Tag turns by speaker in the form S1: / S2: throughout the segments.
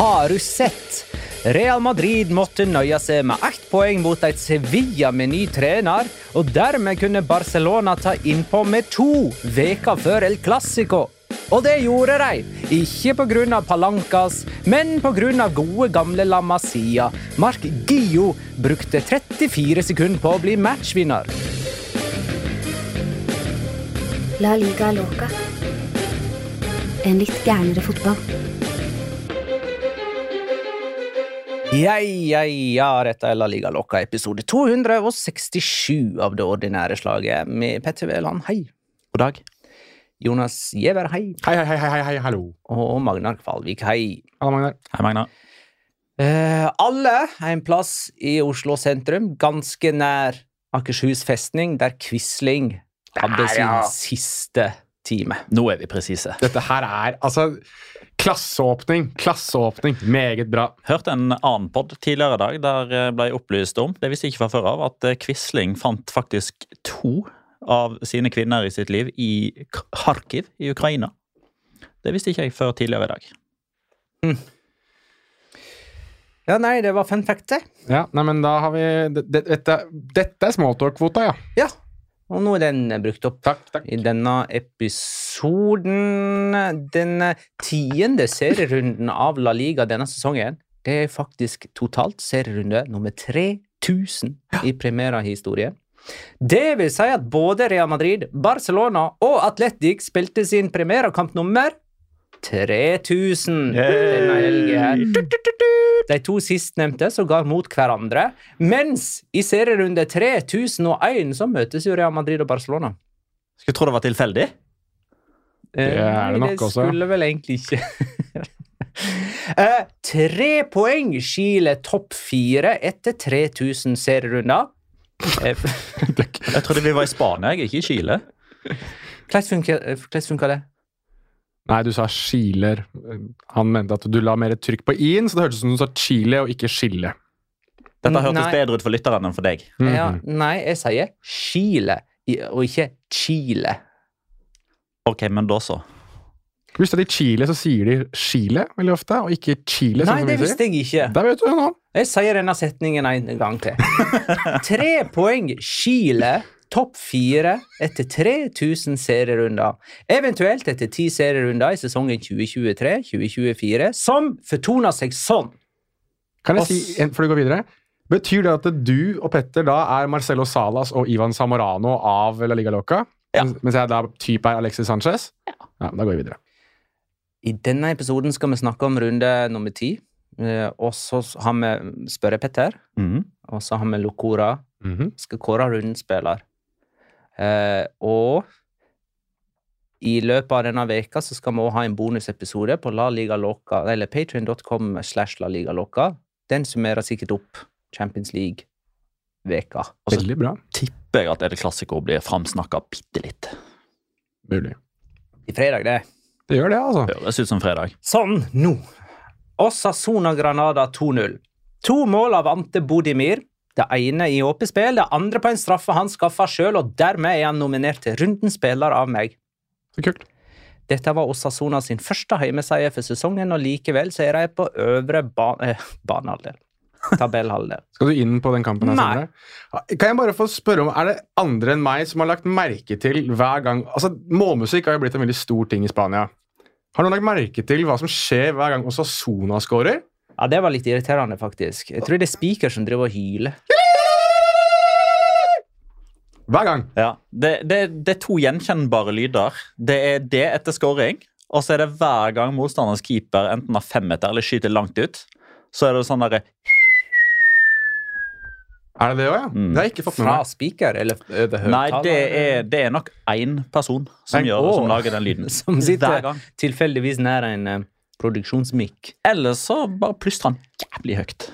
S1: Har du sett? Real Madrid måtte nøye seg med ett poeng mot et Sevilla med ny trener, og dermed kunne Barcelona ta innpå med to veker før El Clásico. Og det gjorde de, ikke pga. Palancas, men pga. gode, gamle La Masia. Mark Gio brukte 34 sekunder på å bli matchvinner.
S2: La liga loca. En litt gærnere fotball.
S1: Ja, ja, ja, dette er La Liga Loca, episode 267 av det ordinære slaget med Petter Wæland, hei.
S3: God dag.
S1: Jonas Giæver, hei.
S4: Hei, hei, hei, hei, hei, hallo.
S1: Og Magnar Kvalvik, hei.
S4: Hallo, Magnar.
S3: Hei, Magnar.
S1: Eh, alle har en plass i Oslo sentrum, ganske nær Akershus festning, der Quisling hadde
S4: Der,
S1: sin
S4: ja.
S1: siste time.
S3: Nå er vi presise.
S4: Dette her er altså klasseåpning. Klasseåpning. Meget bra.
S3: Hørte en annen pod tidligere i dag der eh, ble jeg opplyst om, det visste jeg ikke fra før av, at eh, Quisling fant faktisk to av sine kvinner i sitt liv i Kharkiv i Ukraina. Det visste ikke jeg før tidligere i dag.
S1: Ja, nei, det var fun fact, det.
S4: Ja, nei, men da har vi det- det- Dette, dette er smalltalk-kvota, ja.
S1: Ja, og nå er den brukt opp.
S4: Takk, takk.
S1: I denne episoden Den tiende serierunden av La Liga denne sesongen. Det er faktisk totalt serierunde nummer 3000 i Primera-historien. Det vil si at både Real Madrid, Barcelona og Atletic spilte sin Primera-kamp nummer 3000 denne helga her. De to sistnevnte sågar mot hverandre, mens i serierunde 3001 så møtes jo Real Madrid og Barcelona.
S3: Skulle tro det var tilfeldig.
S4: Det er det nok også.
S1: skulle vel egentlig ikke uh, Tre poeng skiller topp fire etter 3000 serierunder. Eh,
S3: Jeg trodde vi var i Spania, ikke i Chile.
S1: Hvordan eh, funker det?
S4: Nei, du sa Chiler. Han mente at du la mer trykk på i-en, så det hørtes ut som du sa Chile og ikke Chile.
S3: Dette hørtes
S1: Nei.
S3: bedre ut for lytteren enn for deg.
S1: Ja,
S4: Mhm.
S1: nei, jeg sier Chile, og ikke Chile.
S3: Ok, men da så.
S4: Hvis det er i Chile, så sier de Chile veldig ofte, og ikke Chile.
S1: Nei,
S4: som
S1: det visste jeg ikke.
S4: Der vet du det nå.
S1: Jeg sier denne setningen en gang til. Tre poeng Chile, topp fire etter 3000 serierunder. Eventuelt etter ti serierunder i sesongen 2023-2024, som fortoner seg sånn.
S4: Kan jeg si, en, før du går videre? Betyr det at du og Petter da er Marcelo Salas og Ivan Samorano av La Liga Loca?
S3: Ja.
S4: Mens- jeg da type er Alexis Sanchez? Ja. Da går vi videre.
S1: I denne episoden skal vi snakke om runde nummer ti. Eh, og så har vi Spørre-Petter,
S3: Mhm.
S1: og så har vi Locora.
S4: Mhm.
S1: Skal kåre rundens spiller. Eh, og i løpet av denne veka så skal vi også ha en bonusepisode på La Liga Loca, eller patrion.com slash La Liga loka Den summerer sikkert opp Champions League-veka.
S3: Og så
S4: Veldig bra.
S3: tipper jeg at El Clásico blir framsnakka bitte litt.
S4: Mulig.
S1: I fredag, det.
S4: Det gjør det, altså.
S3: Høres ut som fredag.
S1: Sånn, nå. Osasona Granada 2-0. To mål av Ante Bodimir. Det ene i åpent spill, det andre på en straffe han skaffa sjøl, og dermed er han nominert til rundens spiller av meg.
S4: Så kult.
S1: Dette var Osasona sin første hjemmeseier for sesongen, og likevel så er de på øvre ba eh, banehalvdel. Tabellhalvdel.
S4: Skal du inn på den kampen?
S1: Nei.
S4: Kan jeg bare få spørre om, Er det andre enn meg som har lagt merke til hver gang altså Målmusikk har jo blitt en veldig stor ting i Spania. Har noen lagt merke til hva som skjer hver gang Osasona scorer?
S1: Ja, det var litt irriterende, faktisk. Jeg tror det er Spiker som driver og hyler.
S4: Hver gang.
S3: Ja, det, det, det er to gjenkjennbare lyder. Det er det etter scoring, og så er det hver gang motstanderens keeper enten har femmeter eller skyter langt ut. Så er det sånn derre
S4: Er det det òg, ja?
S3: Mm.
S4: Det har jeg ikke fått med
S1: Fra
S4: meg.
S1: Spiker eller over
S3: Nei, det
S1: høyttaler?
S3: er, det er nok én person som,
S4: En-
S3: gjør,
S1: Åh.
S3: som lager den lyden.
S1: Som
S3: Hver
S1: sitter
S3: gang.
S1: tilfeldigvis nær en eh, produksjonsmikk.
S3: Eller så bare plystrer han jævlig høyt.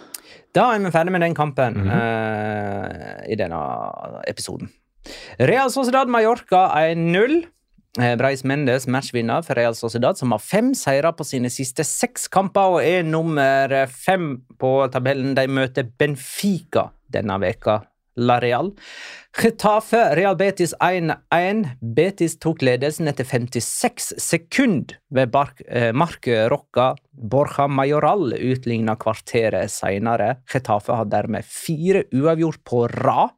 S1: Da er vi ferdig med den kampen
S4: mm
S1: -hmm. uh, i denne episoden. Real Sociedad Mallorca 1-0. Eh, Breis Mendes, matchvinner for Real Sociedad, som har fem seire på sine siste seks kamper og er nummer fem på tabellen. De møter Benfica denne veka. La Real. Getafe Real Betis 1-1. Betis tok ledelsen etter 56 sekunder ved Bark, eh, Mark Rocca. Borja Majoral utligna kvarteret senere. Getafe har dermed fire uavgjort på rad.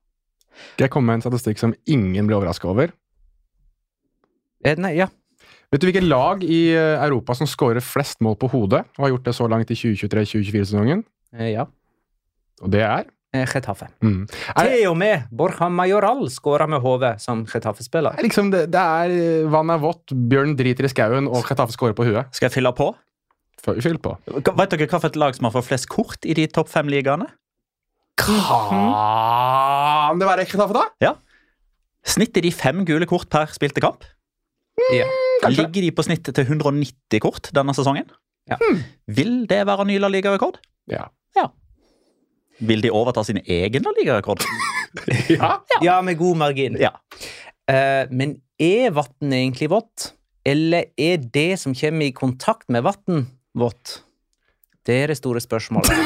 S4: Skal jeg komme med en statistikk som ingen blir overraska over?
S1: Eh, Nei, ja.
S4: Vet du hvilke lag i eh, Europa som skårer flest mål på hodet, og har gjort det så langt i 2023-2024-sesongen?
S1: Eh, ja.
S4: Og det er
S1: Getafe.
S4: mm. Er
S1: Til og med Borja Majoral skåra med HV som Getafe-spiller.
S4: er liksom det, det er eh, vann er vått, bjørn driter i skauen, og Chetaffe skårer på huet.
S3: Skal jeg fylle på?
S4: Fyll på.
S3: Vet dere hva for et lag som har fått flest kort i de topp fem ligaene?
S4: Kan det være Chetaffe, da?
S3: Snittet de fem gule kort per spilte kamp?
S1: Ja.
S4: Kanskje.
S3: Ligger de på snittet til 190 kort denne sesongen?
S1: Ja.
S3: Vil det være ny La Liga-rekord?
S4: Ja. Ja.
S3: Vil de overta sin egen ligarekord?
S4: Ja.
S1: ja, med god margin.
S3: Ja.
S1: Uh, men er vannet egentlig vått? Eller er det som kommer i kontakt med vann, vått? Det er det store spørsmålet.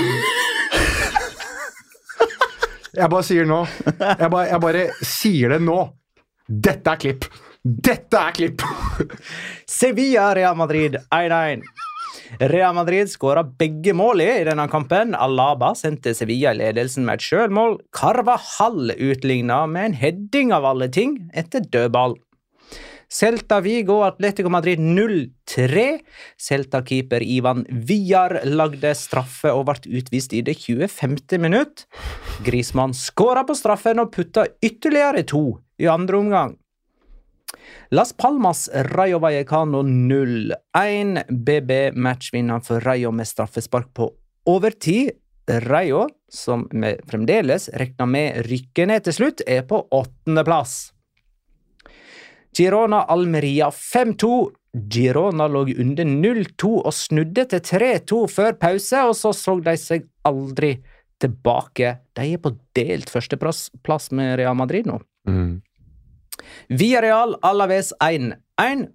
S4: Jeg bare sier nå. Jeg bare, jeg bare sier det nå. Dette er klipp. Dette er klipp!
S1: Sevilla Real Madrid 1-1. Real Madrid skåra begge målene i denne kampen. Alaba sendte Sevilla i ledelsen med et sjølmål. Carvahall utligna med en heading av alle ting etter dødball. Celta Vigo Atletico Madrid 0-3. Celta-keeper Ivan Villar lagde straffe og ble utvist i det 25. minutt. Grismann skåra på straffen og putta ytterligere to i andre omgang. Las Palmas Rayo Vallecano 0-1. BB matchvinner for Rayo med straffespark på overtid. Rayo, som vi fremdeles regner med rykker ned til slutt, er på åttendeplass. Girona Almeria 5-2. Girona lå under 0-2 og snudde til 3-2 før pause, og så så de seg aldri tilbake. De er på delt førsteplass plass med Real Madrid nå.
S4: Mm.
S1: Villarreal Alaves 1-1.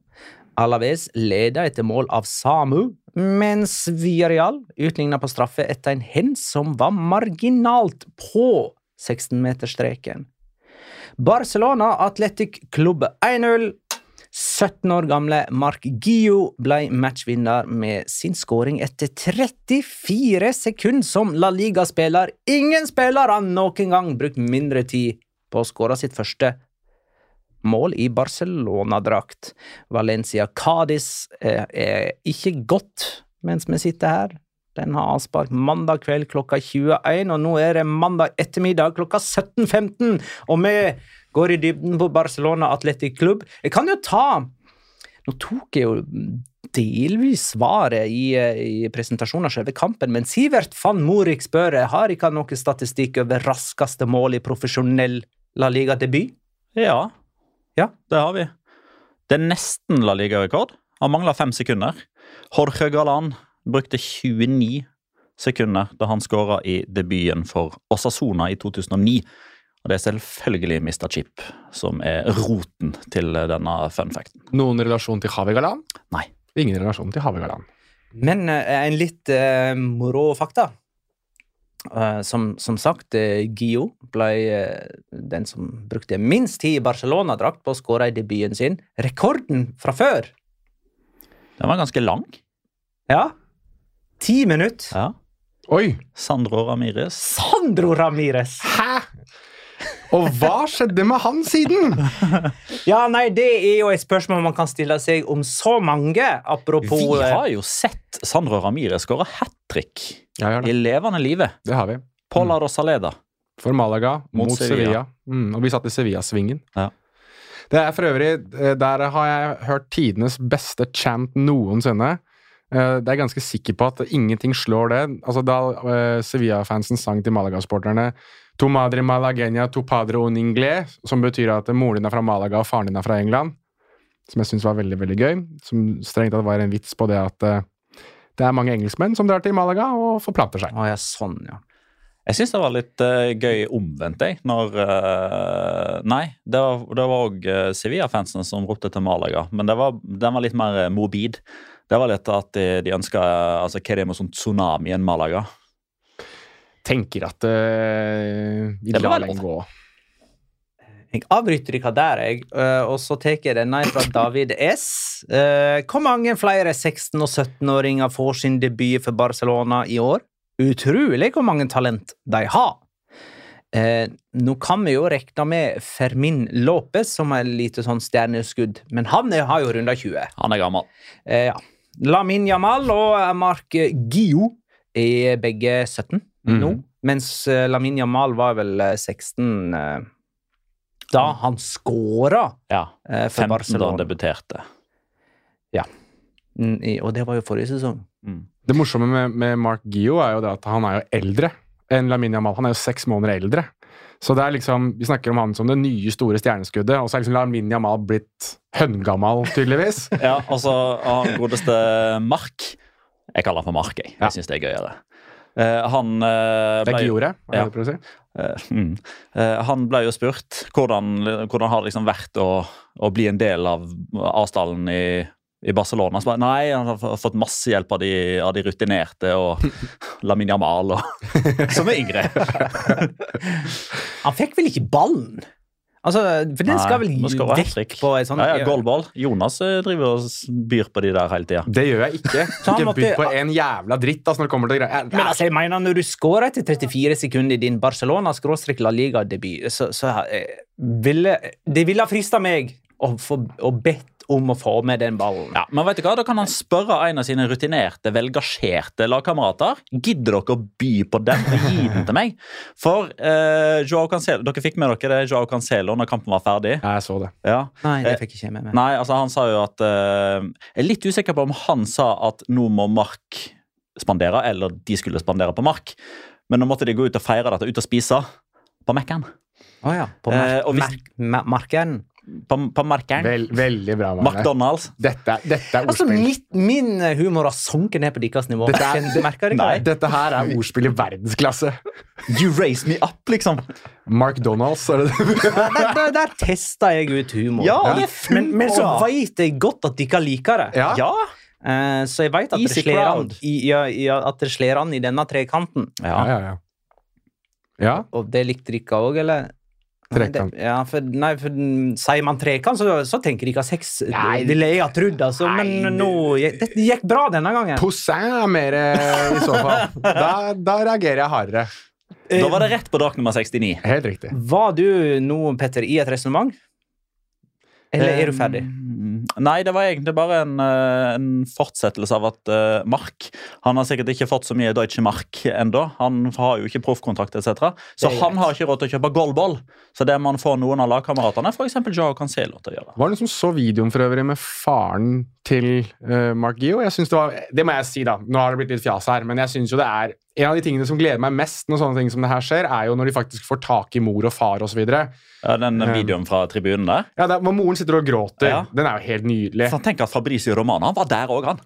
S1: Alaves leder etter mål av Samu, mens Villarreal utligna på straffe etter en hens som var marginalt på 16-meterstreken. Barcelona Athletic Klubb 1-0. 17 år gamle Mark Gio ble matchvinner med sin skåring etter 34 sekunder som La Liga-spiller. Ingen spiller har noen gang brukt mindre tid på å skåre sitt første mål i Barcelona-drakt. Valencia Cádiz eh, er ikke godt mens vi sitter her. Den har avspark mandag kveld klokka 21, og nå er det mandag ettermiddag klokka 17.15. Og vi går i dybden på Barcelona Athletic Club. Jeg kan jo ta Nå tok jeg jo delvis svaret i, i presentasjonen av selve kampen, men Sivert van Morik spør har ikke noen statistikk over raskeste mål i profesjonell La Liga-debut.
S3: Ja,
S1: Ja.
S3: det har vi. Det er nesten La Liga-rekord. Han mangler fem sekunder. Jorge Galan brukte 29 sekunder da han skåra i debuten for Osasona i 2009. Og det er selvfølgelig Mr. Chip som er roten til denne fun facten.
S4: Noen relasjon til Javi Galan?
S3: Nei.
S4: Ingen relasjon til Javi Galan.
S1: Men eh, en litt eh, moro fakta. Eh, som, som sagt, eh, Gio ble eh, den som brukte minst tid i Barcelona-drakt på å skåre i debuten sin. Rekorden fra før!
S3: Den var ganske lang.
S1: Ja. Ti minutter.
S3: Ja.
S4: Oi!
S3: Sandro Ramires.
S1: Sandro Ramires!
S4: Hæ?! Og hva skjedde med han siden?
S1: Ja, nei, det er jo et spørsmål man kan stille seg om så mange. Apropos
S3: Vi
S1: eh,
S3: har jo sett Sandro Ramire skåre hat trick
S4: Ja,
S3: i levende livet.
S4: Det har vi.
S3: På La Rosaleda.
S4: For Malaga mot,
S3: Mot
S4: Sevilla.
S3: Sevilla.
S4: Mm, og vi satt i Sevilla-svingen.
S3: Ja.
S4: Det er for øvrig eh, Der har jeg hørt tidenes beste chant noensinne. Eh, Det er ganske sikker på at ingenting slår det. Altså Da Sevilla-fansen sang til Malaga-sporterne Tu madre malagenia, tu padre un inglés, som betyr at moren din er fra Malaga og faren din er fra England. Som jeg syns var veldig veldig gøy. Som strengt tatt var en vits på det at eh, det er mange engelskmenn som drar til Malaga og forplanter seg.
S1: Å ja, sånn, ja.
S3: Jeg syns det var litt uh, gøy omvendt, jeg. Når uh, Nei, det var, òg uh, Sevilla-fansen som ropte til Malaga, men var, den var litt mer morbid. Det var litt at de, de ønska altså, Hva er det med sånn tsunami enn Malaga?
S4: Tenker at uh, vi
S3: Det
S4: lar den gå.
S1: Jeg avbryter dere der, jeg, eh, og så tar jeg denne fra David S. Eh, Hvor mange flere 16- og 17-åringer får sin debut for Barcelona i år? Utrolig hvor mange talent de har. Eh, nå kan vi jo regne med Fermin Lopez som er et lite sånn stjerneskudd, men han er, har jo runda 20.
S3: Han er gammel.
S1: Eh, ja. Lamin Jamal og Mark Gio er begge 17
S4: Mhm.
S1: nå, mens eh, Lamin Jamal var vel eh, 16 eh, da han scora
S3: Ja.
S1: eh, for
S3: 15 da han
S1: Barcelona.
S3: debuterte.
S1: Ja. i- Og det var jo forrige sesong.
S3: Mm.
S4: Det morsomme med, med Mark Gio er jo det at han er jo eldre enn Lamin Jamal. Han er jo seks måneder eldre. Så det er liksom, Vi snakker om han som det nye store stjerneskuddet, og så er liksom Lamin Jamal blitt høngammal, tydeligvis.
S3: Ja, altså han godeste Mark Jeg kaller han for Mark, jeg.
S4: Ja.
S3: Jeg syns det er gøyere. Eh, han eh, ble-
S4: Giore, er
S3: Ja.
S4: si?
S3: Eh, mm. Han ble jo spurt hvordan, hvordan har det liksom vært å, å bli en del av avstanden i, i Barcelona. Så bare, nei, han har fått masse hjelp av de, av de rutinerte og Lamin Jamal, og, som er yngre.
S1: Han fikk vel ikke ballen? Altså, For den skal vel
S3: Nei, nå
S1: gi
S3: skal det
S1: vekk på en sånn
S3: Ja, ja, goalball. Jonas eh, driver og s- byr på de der hele tida.
S4: Det gjør jeg ikke.
S1: Så han
S4: Ikke
S1: måtte-
S4: bydd på en jævla dritt altså, når det kommer til greier.
S1: Men altså, jeg mener, når du scorer etter 34 sekunder i din Barcelona-La Liga-debut, så, så eh, ville Det ville ha frista meg å, få, å bedt om å få med den ballen.
S3: Ja, men vet du hva? Da kan han spørre en av sine rutinerte, velgasjerte lagkamerater. Gidder dere å by på den og gi den til meg? For eh, Joao Cancelo, Dere fikk med dere det Joao Cancelo når kampen var ferdig?
S4: Ja, jeg så det.
S3: Ja.
S1: Nei, det fikk jeg ikke med meg.
S3: Nei, altså han sa jo at eh, Jeg er litt usikker på om han sa at nå må Mark spandere, eller de skulle spandere på Mark. Men nå måtte de gå ut og feire dette, ut og spise på Mac-en.
S1: Å ja. På
S3: Eh,
S1: mark,
S3: og hvis-
S1: mark, ma- marken.
S3: På, på Markeren.
S4: Vel, veldig bra, Marne.
S3: McDonald's.
S4: Dette, dette er
S1: Altså,
S4: ordspill.
S1: mitt, min humor har sunket ned på deres nivå.
S4: Dette er-
S1: det, merker
S3: Nei.
S4: Dette her er ordspill i verdensklasse.
S3: You raise me up, liksom.
S4: Mark Donalds, er det det?
S1: Der, der, der testa jeg ut humor.
S3: Ja, ja.
S1: men, men så veit jeg godt at dere liker det.
S4: Ja.
S3: Ja.
S1: Uh, så jeg veit at, det slår an i, ja, ja, at det slår an i denne trekanten.
S4: Ja, ja, ja. Ja,
S1: Og det likte dere òg, eller?
S4: Trekant.
S1: Ja, for, nei, for Sier man trekant, så, så tenker dere sex.
S4: Nei.
S1: Det ville jeg trodd, altså.
S4: Nei,
S1: Men nå Det gikk bra denne gangen.
S4: Poussin er mer eh, i så fall. Da, da reagerer jeg hardere.
S3: Da var det rett på dag nummer 69.
S4: Helt riktig.
S1: Var du nå, Petter, i et resonnement? Eller er du ferdig?
S3: Eh, nei, det var egentlig bare en, eh, en fortsettelse av at uh, Mark Han har sikkert ikke fått så mye Deutsche Mark ennå. Han har jo ikke proffkontrakt etc. Så han har ikke råd til å kjøpe goalball. Så det man får noen av lagkameratene, f.eks. Joao Cancelo, til å gjøre.
S4: Var det noen som så videoen for øvrig med faren til uh, Mark Gio? Jeg synes det var, det må jeg si, da. Nå har det blitt litt fjas her, men jeg synes jo det er en av de tingene som gleder meg mest når sånne ting som det her skjer, er jo når de faktisk får tak i mor og far osv. Ja,
S3: Ja, den
S4: Um,
S3: videoen fra tribunen der.
S4: Ja, der, hvor moren sitter og gråter.
S3: Ja.
S4: Den er jo helt nydelig.
S3: Så Tenk at Fabrizio Romana var der òg, han.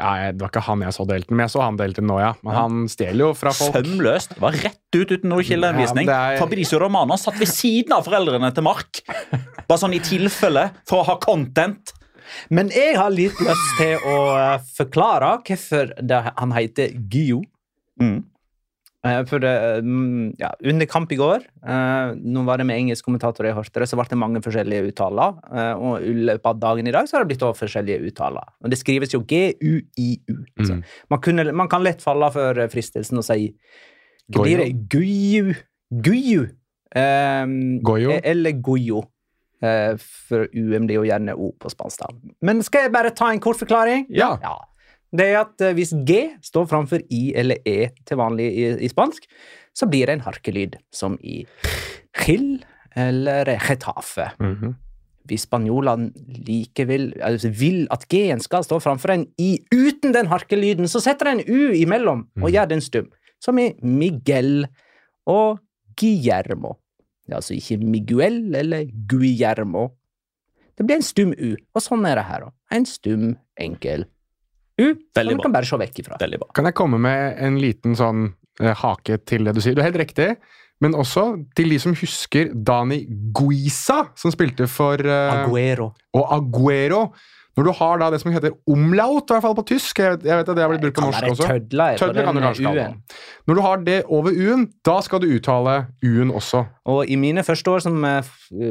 S4: Ja, det var ikke han jeg så delte den, men jeg så han delte den nå, ja. Men
S3: Ja.
S4: han stjeler jo fra folk.
S3: Sømløst. Det var rett ut uten noe kildeanvisning.
S4: Ja, er-
S3: Fabrizio Romana satt ved siden av foreldrene til Mark. Bare sånn i tilfelle, for å ha content.
S1: Men jeg har litt lyst til å eh, forklare hvorfor han heter Gyo.
S3: Mm.
S1: Eh, For mm, ja, under kamp i går, eh, nå var det med engelsk kommentator hørte det, så ble det mange forskjellige uttaler. eh, og i løpet av dagen i dag så har det blitt også forskjellige uttaler. Og det skrives jo G-U-I-U.
S4: Mm.
S1: Man, kunne- man kan lett falle for eh, fristelsen og si det? Guyu. Guyu. Um,
S4: Goyo?
S1: Eller Goyo. Uh, for UM blir jo gjerne O på spansk. da. Men skal jeg bare ta en kort forklaring?
S4: Ja.
S1: Det er at eh, hvis G står framfor I eller E til vanlig i, i spansk, så blir det en harkelyd, som i Gil eller Getafe.
S4: -hmm.
S1: Hvis spanjolene likevel altså vil at G-en skal stå framfor en I uten den harkelyden, så setter en U imellom og
S4: Mhm.
S1: gjør den stum, som i Miguel og Guillermo. Det er altså ikke Miguel eller Guillermo. Det blir en stum U, og sånn er det her òg. En stum, enkel Som
S3: Veldig bra.
S1: kan bare se vekk ifra.
S3: Veldig bra.
S4: Kan jeg komme med en liten sånn eh, hake til det du sier? Du er helt riktig. Men også til de som husker Dani Guisa, som spilte for eh,
S1: Aguero.
S4: og Aguero. Når du har da det som heter omlaut, i hvert fall på tysk Jeg vet, jeg vet at det har blitt brukt på norsk også.
S1: tødler
S4: Tødler kan du kanskje kalle det. Når du har det over U-en, da skal du uttale U-en også.
S1: Og i mine første år som eh,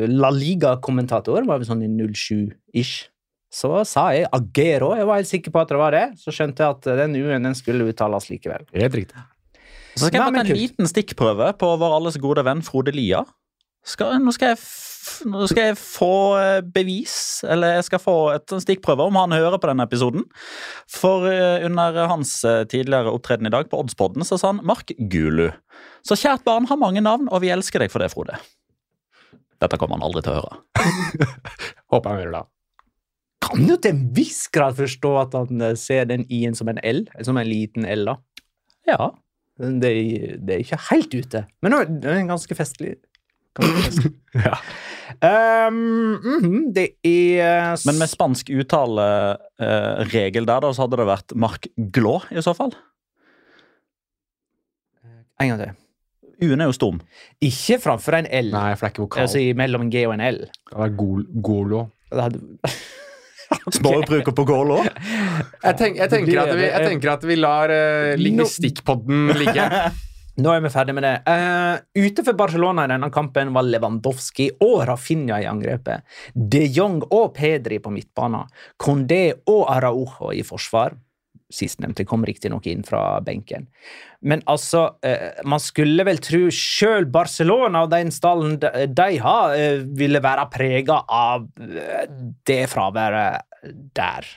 S1: La Liga-kommentator, var vi sånn i 07-ish, så sa jeg Agero. Jeg var helt sikker på at det var det. Så skjønte jeg at den U-en den skulle uttales likevel.
S4: Helt riktig.
S3: Så skal jeg ta en
S1: kult.
S3: liten stikkprøve på vår alles gode venn Frode Lia. Skal, nå, skal jeg f, nå skal jeg få eh, bevis, eller jeg skal få et stikkprøve om han hører på denne episoden. For eh, under hans eh, tidligere opptreden i dag på Oddspodden så sa han Mark Gulu. Så kjært barn har mange navn, og vi elsker deg for det, Frode. Dette kommer han aldri til å høre.
S4: Håper han hører det.
S1: Kan jo til en viss grad forstå at han eh, ser den I-en som en L, som en liten L, da.
S3: Ja,
S1: Det, det er ikke helt ute, men det er ganske festlig.
S4: Ja.
S1: Um, mhm, det er eh, s-
S3: Men med spansk uttaleregel der, da, så hadde det vært Marc Glå i så fall.
S1: En gang til.
S3: U-en er jo stum.
S1: Ikke framfor en L,
S4: Nei, for det er ikke vokal.
S1: altså mellom en G og en L.
S4: Det er gol golo.
S1: Det hadde...
S3: Småbruker på gålå.
S4: Jeg, tenk, jeg, tenker at vi, jeg tenker at vi lar uh, lingvistikkpodden ligge.
S1: Nå er vi ferdig med det. Uh, ute for Barcelona i denne kampen var Lewandowski og Rafinha i angrepet. De Jong og Pedri på midtbanen. Condé og Araujo i forsvar. Sistnevnte kom riktignok inn fra benken. Men altså, uh, man skulle vel tro sjøl Barcelona og den stallen de, de har, uh, ville være prega av eh, det fraværet der.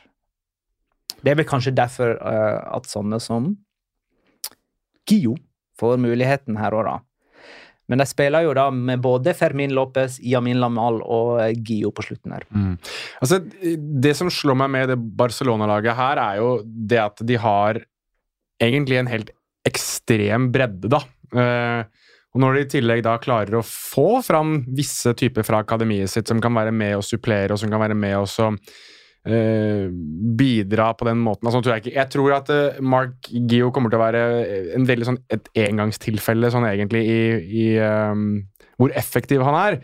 S1: Det er vel kanskje derfor uh, at sånne som Gio får muligheten her òg, da. Men de spiller jo da med både Fermin Lopez, Yamin Lamal og eh, Gio på slutten her.
S4: Mm. Altså, det som slår meg med det Barcelona-laget her, er jo det at de har egentlig en helt ekstrem bredde, da. Eh, og når de i tillegg da klarer å få fram visse typer fra akademiet sitt som kan være med og supplere, og som kan være med og så, bidra på den måten altså, tror jeg, ikke, jeg tror at eh, Mark Gio kommer til å være en veldig sånn et engangstilfelle sånn egentlig i, i um, hvor effektiv han er.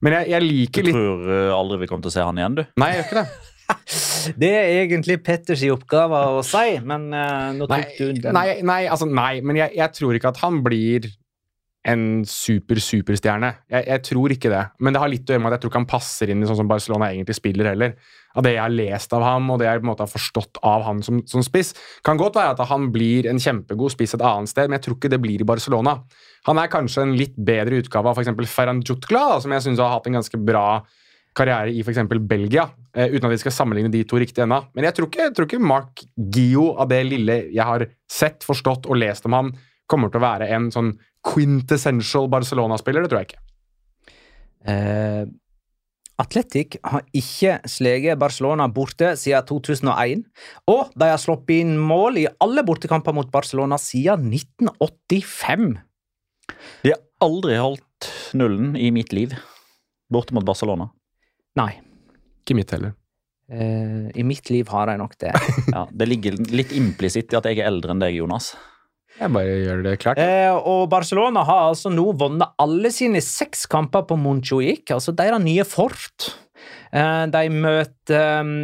S4: Men jeg, jeg liker litt Du
S3: tror litt... aldri vi kommer til å se han igjen, du?
S4: Nei, jeg gjør ikke det.
S1: Det er egentlig Petters oppgave å si, men uh, nå
S4: Nei,
S1: tok du den.
S4: nei, nei, altså, nei men jeg, jeg tror ikke at han blir en super-superstjerne. Jeg, jeg tror ikke det. Men det har litt å gjøre med at jeg tror ikke han passer inn i sånn som Barcelona egentlig spiller heller. Av det jeg har lest av ham, og det jeg på en måte har forstått av han som, som spiss. Kan godt være at han blir en kjempegod spiss et annet sted, men jeg tror ikke det blir i Barcelona. Han er kanskje en litt bedre utgave av f.eks. Ferran Jutkla, da, som jeg syns har hatt en ganske bra karriere i f.eks. Belgia, eh, uten at vi skal sammenligne de to riktig ennå. Men jeg tror, ikke, jeg tror ikke Mark Gio, av det lille jeg har sett, forstått og lest om han, kommer til å være en sånn quintessential Barcelona-spiller. Det tror jeg ikke.
S1: Eh, Atletic har ikke sleget Barcelona borte siden 2001, og de har sluppet inn mål i alle bortekamper mot Barcelona siden 1985.
S3: De har aldri holdt nullen i mitt liv borte mot Barcelona.
S1: Nei,
S4: Ikke mitt heller.
S1: eh, i mitt liv har de nok det.
S3: Ja, det ligger litt implisitt i at jeg er eldre enn deg, Jonas.
S4: Jeg bare gjør det klart.
S1: Eh, og Barcelona har altså nå vunnet alle sine seks kamper på Montjuic, altså deres nye fort. Eh, de møter um,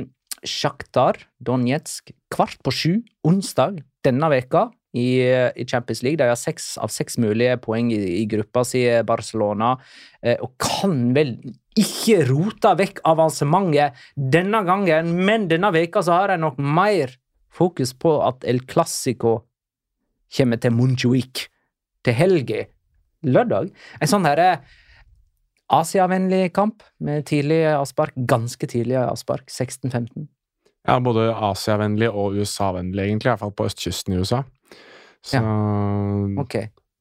S1: Sjaktar Donetsk kvart på sju onsdag denne veka i, i Champions League. De har seks av seks mulige poeng i, i gruppa si, Barcelona, eh, og kan vel ikke rote vekk avansementet denne gangen, men denne veka så har de nok mer fokus på at El Clásico kommer til Montjuic til helga, lørdag. En sånn herre Asiavennlig kamp med tidlig avspark, ganske tidlig avspark, 16-15.
S4: Ja, Både Asia-vennlig og USA-vennlig, egentlig. I hvert fall på østkysten i USA. Så
S1: Ok.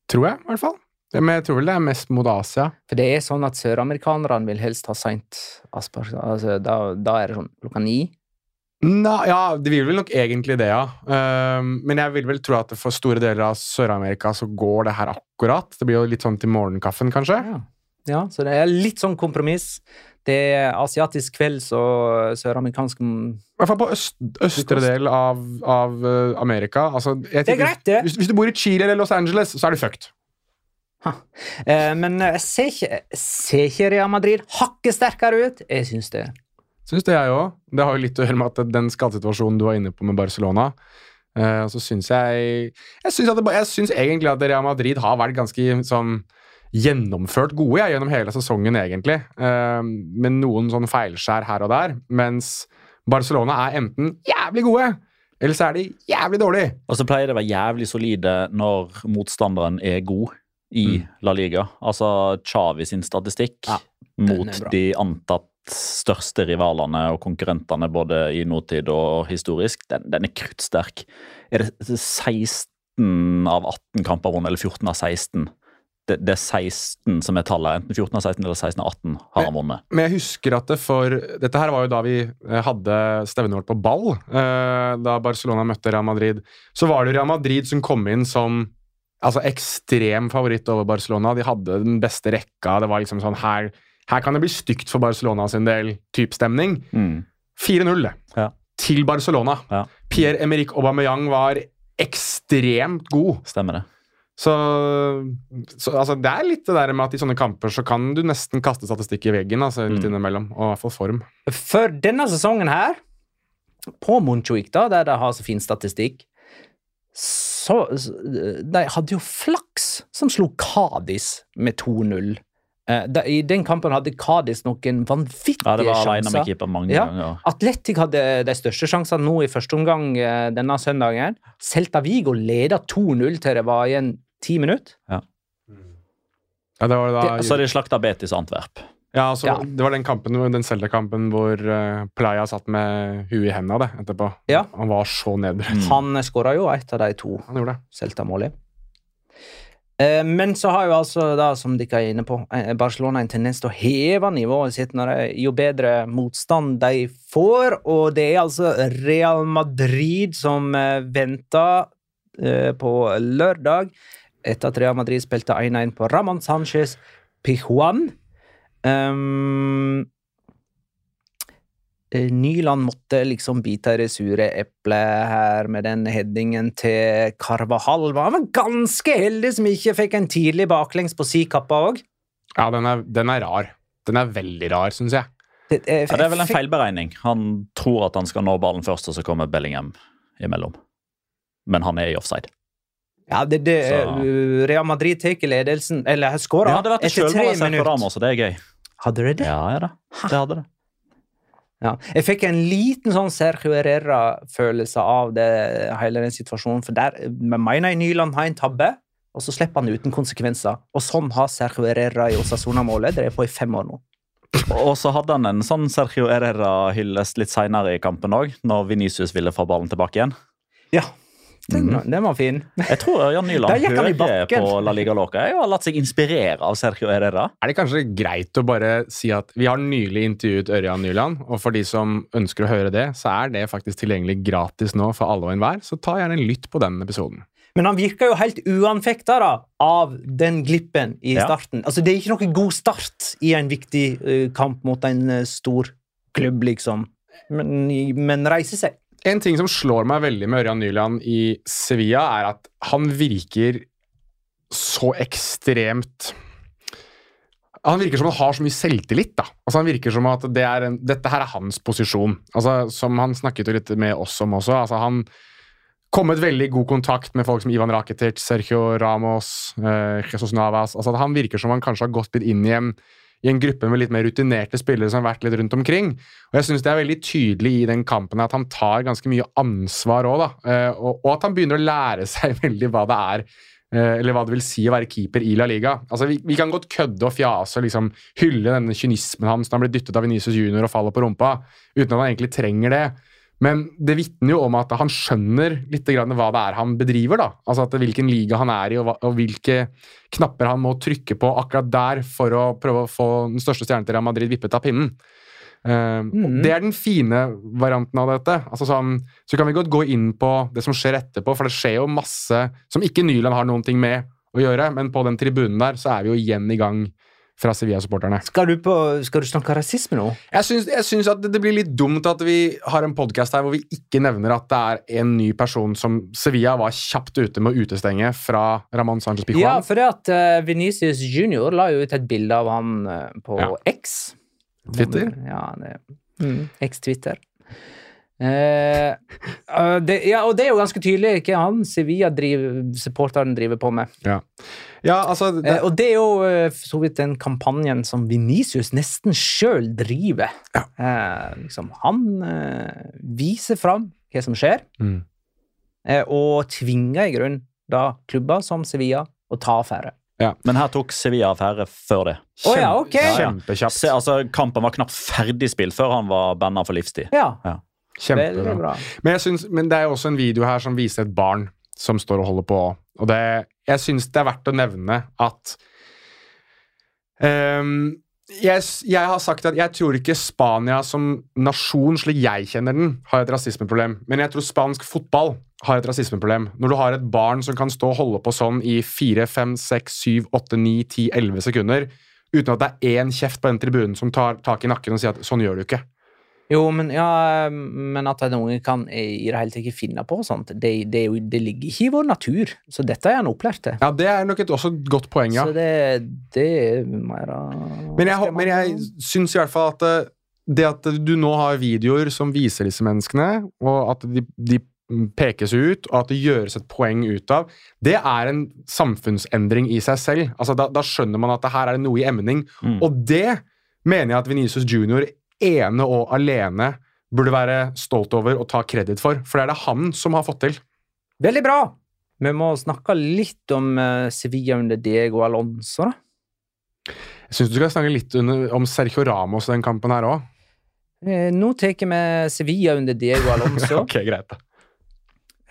S4: tror jeg, i hvert fall. Men jeg tror vel det er mest mot Asia.
S1: For det er sånn at søramerikanerne vil helst ha seint avspark. Altså, da, da er det sånn klokka ni.
S4: Nei, ja, det vil vel nok egentlig det, ja. Ehm, men jeg vil vel tro at for store deler av Sør-Amerika så går det her akkurat. Det blir jo litt sånn til morgenkaffen, kanskje.
S1: Ja. ja, så det er litt sånn kompromiss. Det er asiatisk kvelds og søramerikansk
S4: I hvert fall på øst, østre del av, av eh, Amerika. Altså,
S1: Det er greit, det.
S4: Hvis, hvis du bor i Chile eller Los Angeles, så er du fucked.
S1: eh, Men jeg ser ikke, ser ikke Real Madrid hakket sterkere ut? Jeg syns det.
S4: Syns det, jeg òg. Det har jo litt å gjøre med at den skadesituasjonen du var inne på med Barcelona uh, så syns jeg Jeg syns, egentlig at Real Madrid har vært ganske sånn gjennomført gode jeg, gjennom hele sesongen, egentlig. Uh, med noen sånn feilskjær her og der. Mens Barcelona er enten jævlig gode, eller så er de jævlig dårlige.
S3: Og så pleier det å være jævlig solide når motstanderen er god i
S4: Mm.
S3: La Liga. Altså Chavi sin statistikk
S1: Ja,
S3: mot de antatt største rivalene og konkurrentene både i nåtid og historisk, den, den er kruttsterk. Er det 16 av 18 kamper vunnet, eller 14 av 16? Det, det er 16 som er tallet. Enten 14 av 16 eller 16 av 18 har han vunnet.
S4: Men jeg husker at det for Dette her var jo da vi eh, hadde stevnet vårt på ball. eh, Da Barcelona møtte Real Madrid. Så var det Real Madrid som kom inn som altså ekstrem favoritt over Barcelona. De hadde den beste rekka. Det var liksom sånn Her, her kan det bli stygt for Barcelona sin del. type stemning.
S3: Mm.
S4: 4-0, det.
S3: Ja.
S4: Til Barcelona.
S3: Ja.
S4: Pierre-Emerick Aubameyang var ekstremt god.
S3: Stemmer det.
S4: Så, så altså, det er litt det der med at i sånne kamper så kan du nesten kaste statistikk i veggen. Altså, litt
S3: Mm.
S4: innimellom, og i hvert fall form.
S1: For denne sesongen her, på Montjuic, da, der de har så fin statistikk, så så- De hadde jo flaks som slo Kadis med 2-0. Eh, da- I den kampen hadde Kadis noen vanvittige
S3: Ja, det var sjanser. med keeper mange
S1: Ja.
S3: ganger.
S1: Atletic hadde de største sjansene nå i første omgang eh, denne søndagen. Celta Vigo leda 2-0 til det var igjen ti minutter.
S4: Ja, det var da,
S3: Så de slakta Betis Antwerp.
S4: ja, altså,
S1: Ja.
S4: Det var den kampen, den Zelda-kampen hvor uh, Playa satt med huet i hendene det, etterpå.
S1: Ja.
S4: Han var så nedbrutt.
S3: Mm.
S1: Han skåra jo et av de to
S4: Han gjorde det.
S1: Celta-målet. Eh, Men så har jo altså, da, som dere er inne på, eh, Barcelona en tendens til å heve nivået sitt når det, jo bedre motstand de får, og det er altså Real Madrid som eh, venter eh, på lørdag, etter at Real Madrid spilte 1-1 på Ramón Sánchez Pijuan. Um, eh, Nyland måtte liksom bite i det sure eplet her med den headingen til Carvahall. Han var ganske heldig som ikke fikk en tidlig baklengs på si kappa òg.
S4: Ja, den er, den er rar. Den er veldig rar, syns jeg.
S1: Det, er,
S3: Ja, det er vel en feilberegning. Han tror at han skal nå ballen først, og så kommer Bellingham imellom. Men han er i offside.
S1: Ja, det, det,
S3: Så-
S1: eh, Real Madrid tar ledelsen, eller
S3: Det
S1: skåra, etter tre minutter.
S3: Er.
S1: Hadde det det?
S3: Ja, ja da. Det hadde det.
S1: Ja. Jeg fikk en liten sånn Sergio Herrera-følelse av det, hele den situasjonen. For der mener jeg Nyland har en tabbe, og så slipper han uten konsekvenser. Og sånn har Sergio Herrera i Osasuna-målet. Det er på i fem år nå.
S3: Og så hadde han en sånn Sergio Herrera-hyllest litt seinere i kampen òg, når Venicius ville få ballen tilbake igjen.
S1: Ja, den, den var fin.
S3: Jeg tror Jan Nyland hører på La Liga Loca jeg, og har latt seg inspirere av Sergio Herrera.
S4: Er det kanskje greit å bare si at vi har nylig intervjuet Ørjan Nyland, og for de som ønsker å høre det, så er det faktisk tilgjengelig gratis nå for alle og enhver, så ta gjerne en lytt på den episoden.
S1: Men han virka jo helt uanfekta av den glippen i
S3: Ja.
S1: starten. Altså, Det er ikke noe god start i en viktig uh, kamp mot en uh, stor klubb, liksom. Men, men reise seg.
S4: En ting som slår meg veldig med Ørjan Nyland i Sevilla, er at han virker så ekstremt Han virker som han har så mye selvtillit. da. Altså Han virker som at det en, dette her er hans posisjon. Altså Som han snakket jo litt med oss om også. altså Han kommet veldig god kontakt med folk som Ivan Rakitic, Sergio Ramos, eh, Jesus Navas. altså Han virker som han kanskje har gått litt inn i en, i en gruppe med litt mer rutinerte spillere som har vært litt rundt omkring. Og jeg synes det er veldig tydelig i den kampen at han tar ganske mye ansvar òg, da. Eh, og, at han begynner å lære seg veldig hva det er eh, eller hva det vil si å være keeper i La Liga. Altså, vi, vi kan godt kødde og fjase og liksom hylle denne kynismen hans når han blir dyttet av Venicius Junior og faller på rumpa, uten at han egentlig trenger det. Men det vitner jo om at han skjønner litt grann hva det er han bedriver. da. Altså at Hvilken liga han er i, og, hvilke knapper han må trykke på akkurat der for å prøve å få den største stjernen til Real Madrid vippet av pinnen. Eh, og Det er den fine varianten av dette. Altså sånn, så kan vi godt gå inn på det som skjer etterpå, for det skjer jo masse som ikke Nyland har noen ting med å gjøre, men på den tribunen der så er vi jo igjen i gang fra Sevilla-supporterne.
S1: Skal skal du snakke rasisme nå?
S4: Jeg syns, jeg syns at det, det blir litt dumt at vi har en podkast her hvor vi ikke nevner at det er en ny person som Sevilla var kjapt ute med å utestenge fra Ramón Sánchez Pijuan.
S1: Ja, for det at uh, Venicius Junior la jo ut et bilde av han uh, på
S4: Ja.
S1: X.
S4: Twitter?
S1: Ja, det, mm, X-Twitter. Eh, eh, det, ja, og det er jo ganske tydelig hva han Sevilla-supporteren driver på med.
S4: Ja, ja altså det,
S1: Eh, og det er jo eh, for så vidt den kampanjen som Venicius nesten sjøl driver. Eh, liksom, han eh, viser fram hva som skjer,
S4: Mm.
S1: eh, og tvinger i grunn da klubber som Sevilla å ta affære.
S3: Men her tok Sevilla affære før det.
S1: Å ja, okay.
S4: Kjempekjapt.
S3: Se, altså, kampen var knapt ferdig spilt før han var banna for livstid.
S1: Ja, veldig
S4: Kjempebra. Men, synes, men det er jo også en video her som viser et barn som står og holder på. Og det, jeg syns det er verdt å nevne at um, jeg, jeg har sagt at jeg tror ikke Spania som nasjon, slik jeg kjenner den, har et rasismeproblem. Men jeg tror spansk fotball har et rasismeproblem. Når du har et barn som kan stå og holde på sånn i 4, 5, 6, 7, 8, 9, 10, 11 sekunder uten at det er én kjeft på den tribunen som tar tak i nakken og sier at sånn gjør du ikke.
S1: Jo, men, ja, men at en unge kan i det hele tatt ikke finne på sånt, det, det, det ligger ikke i vår natur. Så dette er han opplært til.
S4: Ja, Det er nok et også et godt poeng, ja.
S1: Så det, det er mer av-
S4: Men jeg, men jeg syns i hvert fall at det, det at du nå har videoer som viser disse menneskene, og at de, de pekes ut, og at det gjøres et poeng ut av, det er en samfunnsendring i seg selv. Altså, da, da skjønner man at det her er noe i emning.
S3: Mm.
S4: Og det mener jeg at Venicius Junior ene og alene burde være stolt over og ta kreditt for, for det er det han som har fått til.
S1: Veldig bra! Vi må snakke litt om eh, Sevilla under Diego Alonso, da.
S4: Jeg syns du skal snakke litt om Sergio Ramos i den kampen her òg.
S1: Eh, nå tar vi Sevilla under Diego Alonso.
S4: Ok, greit. da.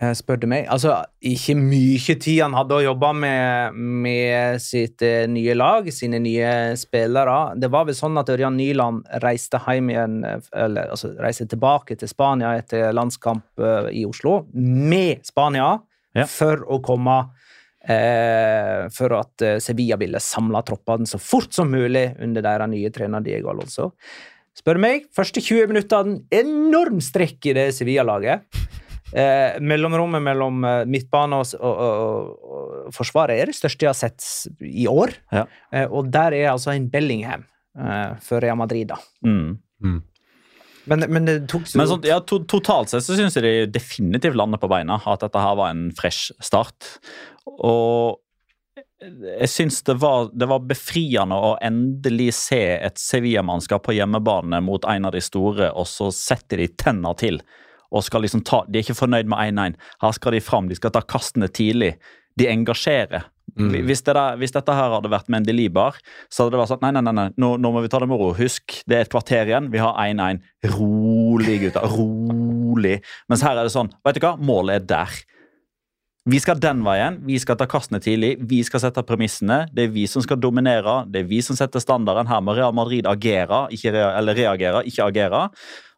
S1: Eh, spør du meg. Altså, ikke mye tid han hadde å jobbe med, med sitt eh, nye lag, sine nye spillere. Det var vel sånn at Ørjan Nyland reiste hjem igjen, eh, eller altså reiste tilbake til Spania etter landskamp i Oslo med Spania
S3: Ja.
S1: for å komme eh, For at Sevilla ville samle troppene så fort som mulig under deres nye trener Diego Alonso. Spør meg, første 20 minutter en enorm strekk i det Sevilla-laget. Eh, mellomrommet mellom eh, midtbane og, og, og, og forsvaret er det største jeg har sett i år.
S3: Ja.
S1: Eh, og der er altså en Bellingham eh, for Real Madrid, da.
S3: Mm.
S1: Men, men det tok så
S3: Men sånn, ja, to, totalt sett så syns jeg de definitivt lander på beina. At dette her var en fresh start. Og jeg syns det var, det var befriende å endelig se et Sevilla-mannskap på hjemmebane mot en av de store, og så setter de tenner til. Og skal liksom ta, De er ikke fornøyd med 1-1. Her skal de fram, de skal ta kastene tidlig. De engasjerer. Mm. Hvis, det der, hvis dette her hadde vært Mendelibar, så hadde det vært sånn Nei, nei, nei, nei. Nå, nå må vi ta det med ro. Husk, det er et kvarter igjen. Vi har 1-1. Rolig, gutter. Rolig. Mens her er det sånn Vet du hva? Målet er der. Vi skal den veien. Vi skal ta kastene tidlig. Vi skal sette premissene. Det er vi som skal dominere. Det er vi som setter standarden. Her må Real Madrid agere, ikke rea eller reagere, ikke agere.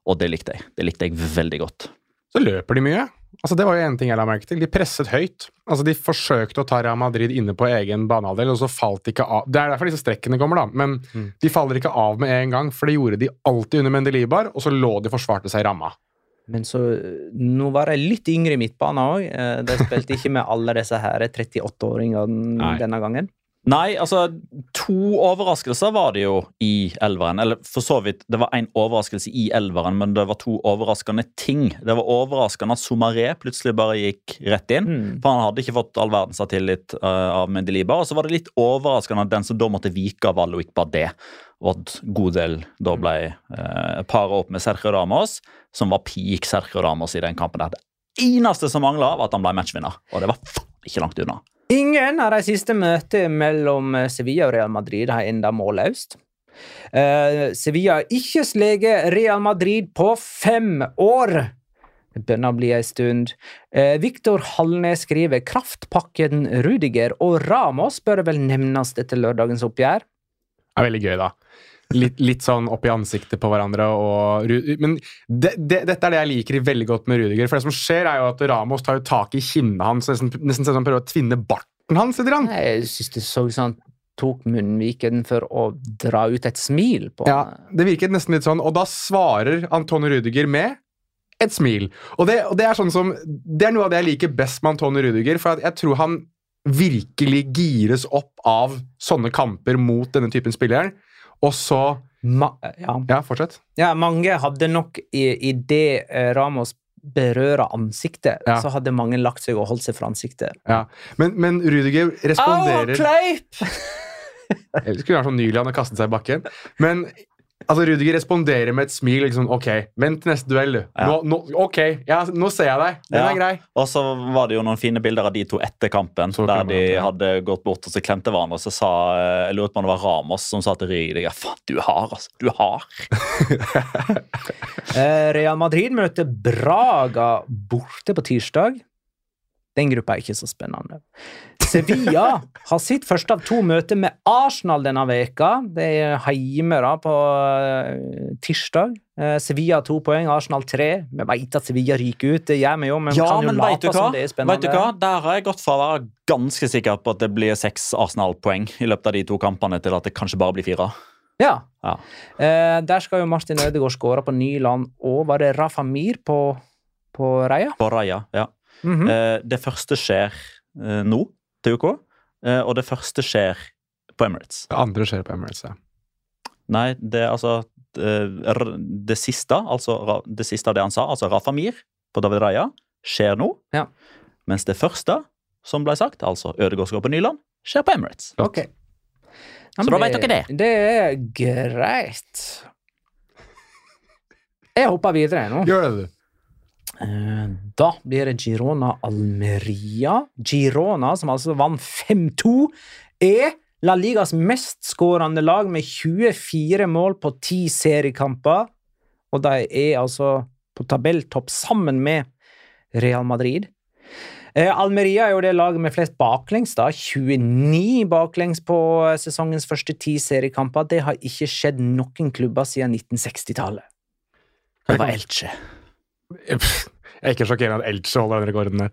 S3: Og det likte jeg. Det likte jeg veldig godt.
S4: Så løper de mye. Altså Det var jo en ting jeg la merke til. De presset høyt. Altså De forsøkte å ta Real Madrid inne på egen banehalvdel, og så falt de ikke av. Det er derfor disse strekkene kommer, da. Men de faller ikke av med en gang, for det gjorde de alltid under Mendelibar, og så lå de og forsvarte seg i ramma.
S1: Men så Nå var jeg litt yngre i midtbanen òg. De spilte ikke med alle disse her 38-åringene denne gangen.
S3: Nei, altså To overraskelser var det jo i elveren. Eller for så vidt, det var én overraskelse i elveren, men det var to overraskende ting. Det var overraskende at Somaré plutselig bare gikk rett inn.
S1: Mm.
S3: For han hadde ikke fått all verdens tillit uh, av Mendeliba. Og så var det litt overraskende at den som da måtte vike av var det. Og at Godel da ble uh, para opp med Sergio Damos, som var peak Sergio Damos i den kampen. der. Det eneste som mangla, var at han ble matchvinner. Og det var faen ikke langt unna.
S1: Ingen av de siste møtene mellom eh, Sevilla og Real Madrid har enda målløst. Uh, Sevilla har ikke sleget Real Madrid på fem år. Det begynner å bli ei stund. Uh, Viktor Hallnes skriver kraftpakken Rudiger og Ramos bør vel nevnes etter lørdagens oppgjør.
S4: Det er veldig gøy, da. Litt, litt sånn opp i ansiktet på hverandre. Og, men det, det, dette er det jeg liker veldig godt med Rudiger. For det som skjer, er jo at Ramos tar jo tak i kinnet hans, nesten, nesten sånn han prøver å tvinne barten hans. Han.
S1: Jeg synes det så sånn tok munnviken for å dra ut et smil på
S4: Ja, det virket nesten litt sånn, og da svarer Antone Rudiger med et smil. Og det, og det er sånn som Det er noe av det jeg liker best med Antone Rudiger, for jeg tror han virkelig gires opp av sånne kamper mot denne typen spillere. Og så
S1: Ma ja.
S4: Ja, fortsett.
S1: Ja, mange hadde nok i, i det eh, Ramos berører ansiktet,
S4: Ja.
S1: så hadde mange lagt seg og holdt seg for ansiktet.
S4: Ja. Men, men Rudiger responderer
S1: kleip!
S4: Jeg skulle vært sånn han har kastet seg i bakken. Men altså, Rudiger responderer med et smil. Liksom, ok, vent til neste duell, du.
S3: Ja.
S4: Nå, nå, ok, ja, nå ser jeg deg. Den
S3: Ja.
S4: er grei.
S3: Og så var det jo noen fine bilder av de to etter kampen,
S4: Så
S3: der de
S4: ja.
S3: hadde gått bort og så klemte hverandre. Og så sa eh, jeg lurer på om det var Ramos som sa til Rudiger faen, du har, altså. Du har.
S1: Eh, Real Madrid møter Braga borte på tirsdag. Den gruppa er ikke så spennende. Sevilla har sitt første av to møter med Arsenal denne veka. Det er hjemme da på eh, tirsdag. Eh, Sevilla to poeng, Arsenal tre. Vi vet at Sevilla ryker ut, det gjør vi jo, men vi
S3: Ja,
S1: kan jo late som det er spennende.
S3: Vet du hva? Der har jeg gått fra å være ganske sikker på at det blir seks Arsenal-poeng i løpet av de to kampene, til at det kanskje bare blir fire.
S1: Ja.
S3: Ja.
S1: Eh, der skal jo Martin Ødegaard skåre på Nyland, og var det Rafa Mir på, på Reia?
S3: På Reia, ja.
S1: Mhm.
S3: Eh, det første skjer eh, nå, til UK, eh, og det første skjer på Emirates.
S4: Det andre skjer på Emirates. Ja.
S3: Nei, det er altså det, Det siste, altså det siste av det han sa, altså Rafa Mir på David Raja, skjer nå.
S1: Ja.
S3: Mens det første som ble sagt, altså Ødegaard skal på Nyland, skjer på Emirates.
S1: Ok. Ja,
S3: Så
S1: men
S3: da vet dere det.
S1: Det er greit. Jeg hopper videre nå.
S4: Gjør det, du.
S1: Eh, Da blir det Girona Almeria. Girona, som altså vant 5-2, er La Ligas mestskårende lag med 24 mål på 10 seriekamper. Og de er altså på tabelltopp sammen med Real Madrid. Eh, Almeria er jo det laget med flest baklengs. da, 29 baklengs på eh, sesongens første ti seriekamper. Det har ikke skjedd noen klubber siden 1960-tallet. Det var Elche.
S4: Jeg er ikke sjokkert at Elche holder den rekorden der.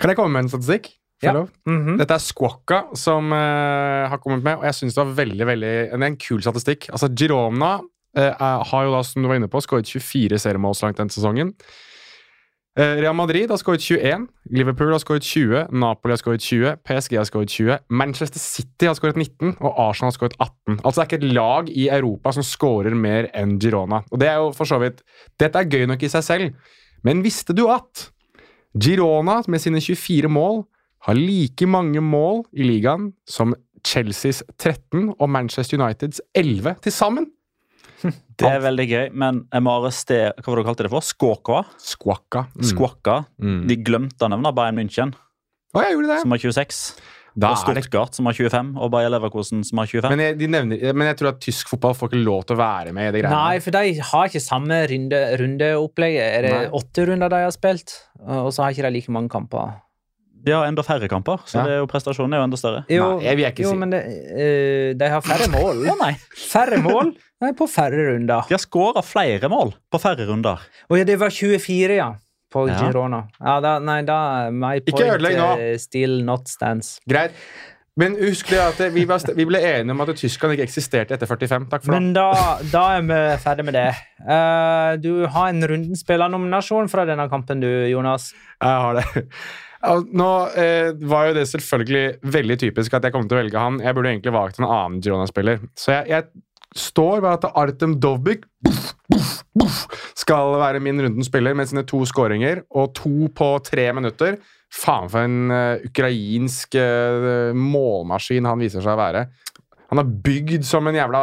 S4: Kan jeg komme med en statistikk?
S1: Ja.
S4: Mm
S1: -hmm.
S4: Dette er Squawka som uh, har kommet med, og jeg syns det var veldig, veldig en, en kul statistikk. Altså, Girona er- har jo da, som du var inne på, skåret 24 seriemål så langt denne sesongen. Eh, Real Madrid har skåret 21, Liverpool har skåret 20, Napoli har skåret 20, PSG har skåret 20, Manchester City har skåret 19, og Arsenal har skåret 18. Altså Det er ikke et lag i Europa som skårer mer enn Girona. Og det er jo for så vidt Dette er gøy nok i seg selv, men visste du at Girona med sine 24 mål har like mange mål i ligaen som Chelseas 13 og Manchester Uniteds 11 til sammen.
S3: Det er veldig gøy, men jeg må arrestere Hva var det du kalte det for? Skåkva?
S4: Skvakka. Mm.
S3: Skvakka.
S4: Mm.
S3: De glemte å nevne Bayern München,
S4: Å, jeg gjorde det.
S3: som har 26.
S4: Da
S3: og
S4: Stuttgart, det
S3: som har 25, og Bayer Leverkosen, som har 25.
S4: men jeg, de nevner, men jeg tror at tysk fotball får ikke lov til å være med i det greiene.
S1: Nei, for de har ikke samme runde, rundeopplegget. Er det
S4: Nei.
S1: åtte runder de har spilt? Og så har ikke de like mange kamper.
S3: De har enda færre kamper, så
S4: Ja.
S3: det er jo prestasjonen er jo enda større.
S1: Jo,
S4: Nei, jeg vil ikke
S1: jo
S4: si.
S1: men det, uh, de har færre mål.
S3: Å nei,
S1: Færre mål nei, på færre runder.
S3: De har skåra flere mål på færre runder.
S1: Og ja, det var 24, ja. På
S3: Ja.
S1: Girona. Ja, da, nei, da My
S4: Ikke
S1: point
S4: ødelegg nå.
S1: eh, still not stands.
S4: Greit. Men husk det at vi, var, vi ble enige om at Tyskland ikke eksisterte etter 45. Takk for det.
S1: Men da, da er vi ferdig med det. Uh, du har en rundenspillernominasjon fra denne kampen, du, Jonas.
S4: Jeg har det. Nå eh, var jo det selvfølgelig veldig typisk at jeg kom til å velge han. Jeg burde egentlig valgt en annen Girona-spiller. Så jeg, jeg står ved at Artem Dovbik, skal være min rundens spiller med sine to skåringer og to på tre minutter. Faen for en uh, ukrainsk uh, målmaskin han viser seg å være. Han er bygd som en jævla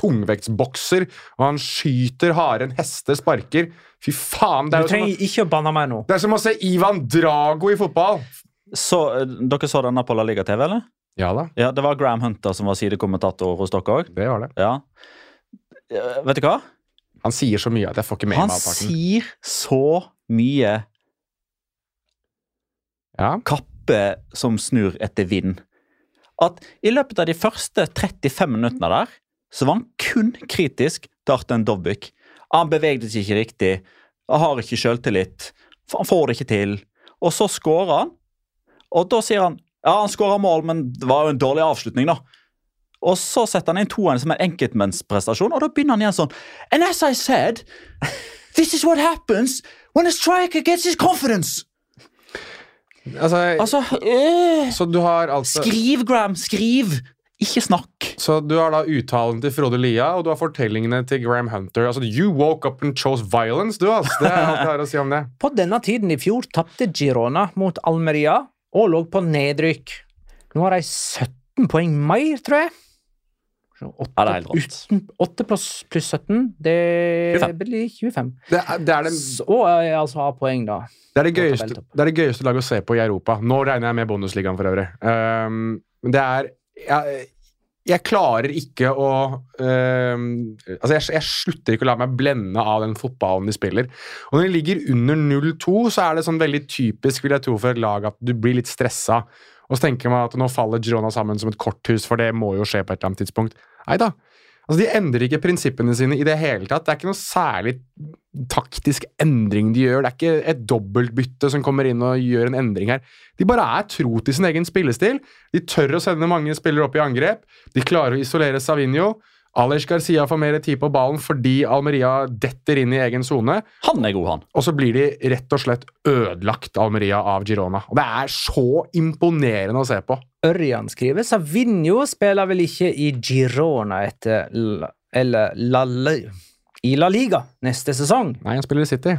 S4: tungvektsbokser, og han skyter hardere enn hester sparker. Fy faen,
S1: Du
S4: det er jo som å
S1: trenger ikke å banne meg nå.
S4: det er som å se Ivan Drago i fotball!
S3: Så eh, Dere så denne på La Liga TV, eller?
S4: Ja da,
S3: Ja, Det var Graham Hunter som var sidekommentator hos dere òg.
S4: det var det.
S3: Ja. Eh, Vet du hva?
S4: Han sier så mye at jeg får ikke med
S3: Han
S4: meg halvparten.
S3: sier så mye
S4: Ja.
S3: kappe som snur etter vind. At i løpet av de første 35 minuttene der, så var han kun kritisk til Arten Dovbyk. Han bevegde seg ikke riktig, han har ikke selvtillit, han får det ikke til. Og så skårer han, og da sier han ja, han skåra mål, men det var jo en dårlig avslutning, da. Og så setter han inn toeren som en enkeltmannsprestasjon, og da begynner han igjen sånn And as I said, this is what happens when a striker gets his confidence.
S4: Altså,
S3: Altså, øh,
S4: så du har altså
S3: Skriv, Graham, skriv! Ikke snakk.
S4: Så du har da uttalen til Frode Lia, og du har fortellingene til Graham Hunter. Altså, You woke up and chose violence, du, altså. Det er alt jeg har å si om det.
S1: På denne tiden i fjor tapte Girona mot Almeria og lå på nedrykk. Nå har de 17 poeng mer, tror jeg. 8,
S3: Ja, det er helt rått.
S1: 8 pluss, pluss 17, det
S3: 25.
S1: blir 25.
S4: Det er det, er det,
S1: Så, jeg altså har poeng, da.
S4: det, er det, gøyeste, det er det gøyeste laget å se på i Europa. Nå regner jeg med Bundesligaen for øvrig. Um, men det er jeg, jeg klarer ikke å um, Altså, jeg, jeg slutter ikke å la meg blende av den fotballen de spiller. Og når de ligger under 0-2, så er det sånn veldig typisk, vil jeg tro, for et lag at du blir litt stressa. Og så tenker man at nå faller Girona sammen som et korthus, for det må jo skje på et eller annet tidspunkt. Nei da. Altså, De endrer ikke prinsippene sine i det hele tatt. Det er ikke noe særlig taktisk endring de gjør. Det er ikke et dobbeltbytte som kommer inn og gjør en endring her. De bare er tro til sin egen spillestil. De tør å sende mange spillere opp i angrep. De klarer å isolere Savinho. Alej Garcia får mer tid på ballen fordi Almeria detter inn i egen sone.
S3: Han er god, han.
S4: Og så blir de rett og slett ødelagt, Almeria, av Girona. Og Det er så imponerende å se på.
S1: Ørjan skriver Savinho spiller vel ikke i Girona etter La, eller La, La, i La Liga neste sesong.
S4: Nei, han spiller i City.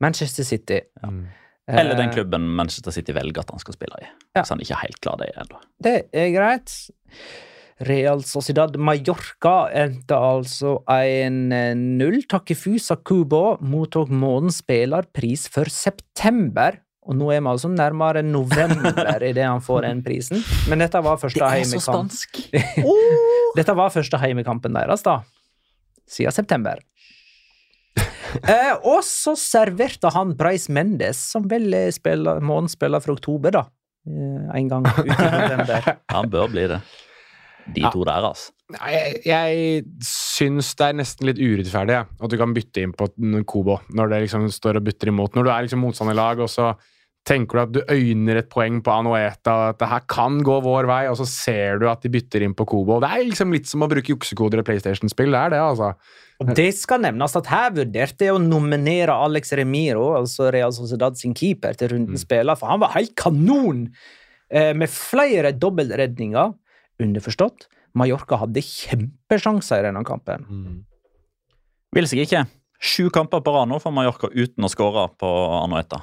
S1: Manchester City.
S3: Eller den
S1: Eh,
S3: klubben Manchester City velger at han skal spille i.
S1: Ja.
S3: Hvis han ikke er helt klar det ennå.
S1: Det er greit. Real Sociedad Mallorca endte altså 1-0. Takefusa Kubo mottok månedens spillerpris for september. Og nå er vi altså nærmere november idet han får den prisen. Men dette var første heimekamp. Dette var første heimekampen deres, da. Siden september. Eh, og så serverte han Bryce Mendes, som vel er spiller, spiller for oktober, da. Eh, en gang ut i november.
S3: Han bør bli det. De to der, altså.
S4: Jeg, jeg syns det er nesten litt urettferdig ja, at du kan bytte inn på Kobo når det liksom står og butter imot. Når du er liksom motstanderlag, og så tenker du at du øyner et poeng på Anueta, at det her kan gå vår vei, og så ser du at de bytter inn på Kobo. Det er liksom litt som å bruke juksekoder i PlayStation-spill. Det er det, altså.
S1: Og det skal nevnes at her vurderte jeg å nominere Alex Remiro, altså Real Sociedad sin keeper, til rundens spiller, for han var helt kanon! Eh, med flere dobbeltredninger, underforstått. Mallorca hadde kjempesjanser i denne kampen.
S3: Vil seg ikke. Sju kamper på rad nå for Mallorca uten å skåre på Anueta.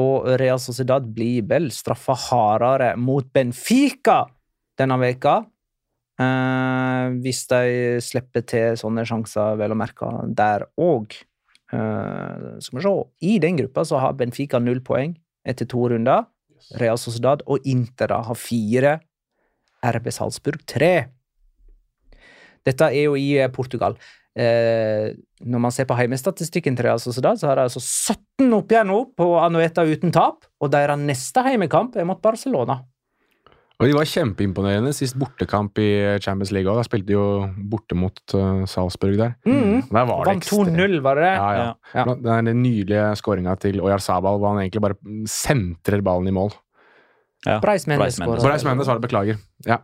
S1: Og Real Sociedad blir vel straffa hardere mot Benfica denne veka. Eh, hvis de slipper til sånne sjanser, vel å merke, der òg. Eh, skal vi se. I den gruppa så har Benfica null poeng etter to runder. Real Sociedad og Inter har fire. RB Salzburg tre. Dette er jo i eh, Portugal. Eh, når man ser på heimestatistikken til Real Sociedad, så har de altså 17 oppgjør nå på Anueta uten tap, og deres neste heimekamp er mot Barcelona.
S4: Og de var kjempeimponerende sist bortekamp i Champions League. også. Da spilte de jo borte mot uh, Salzburg der.
S1: Mm.
S4: Der var det
S1: Vant 2-0, var det det?
S4: Ja, ja.
S1: Ja.
S4: Det er den nydelige skåringa til Oyarzabal, hvor han egentlig bare sentrer ballen i mål.
S3: Ja.
S1: Breis Mendes skåra.
S4: Breis Mendes var det, beklager. Ja.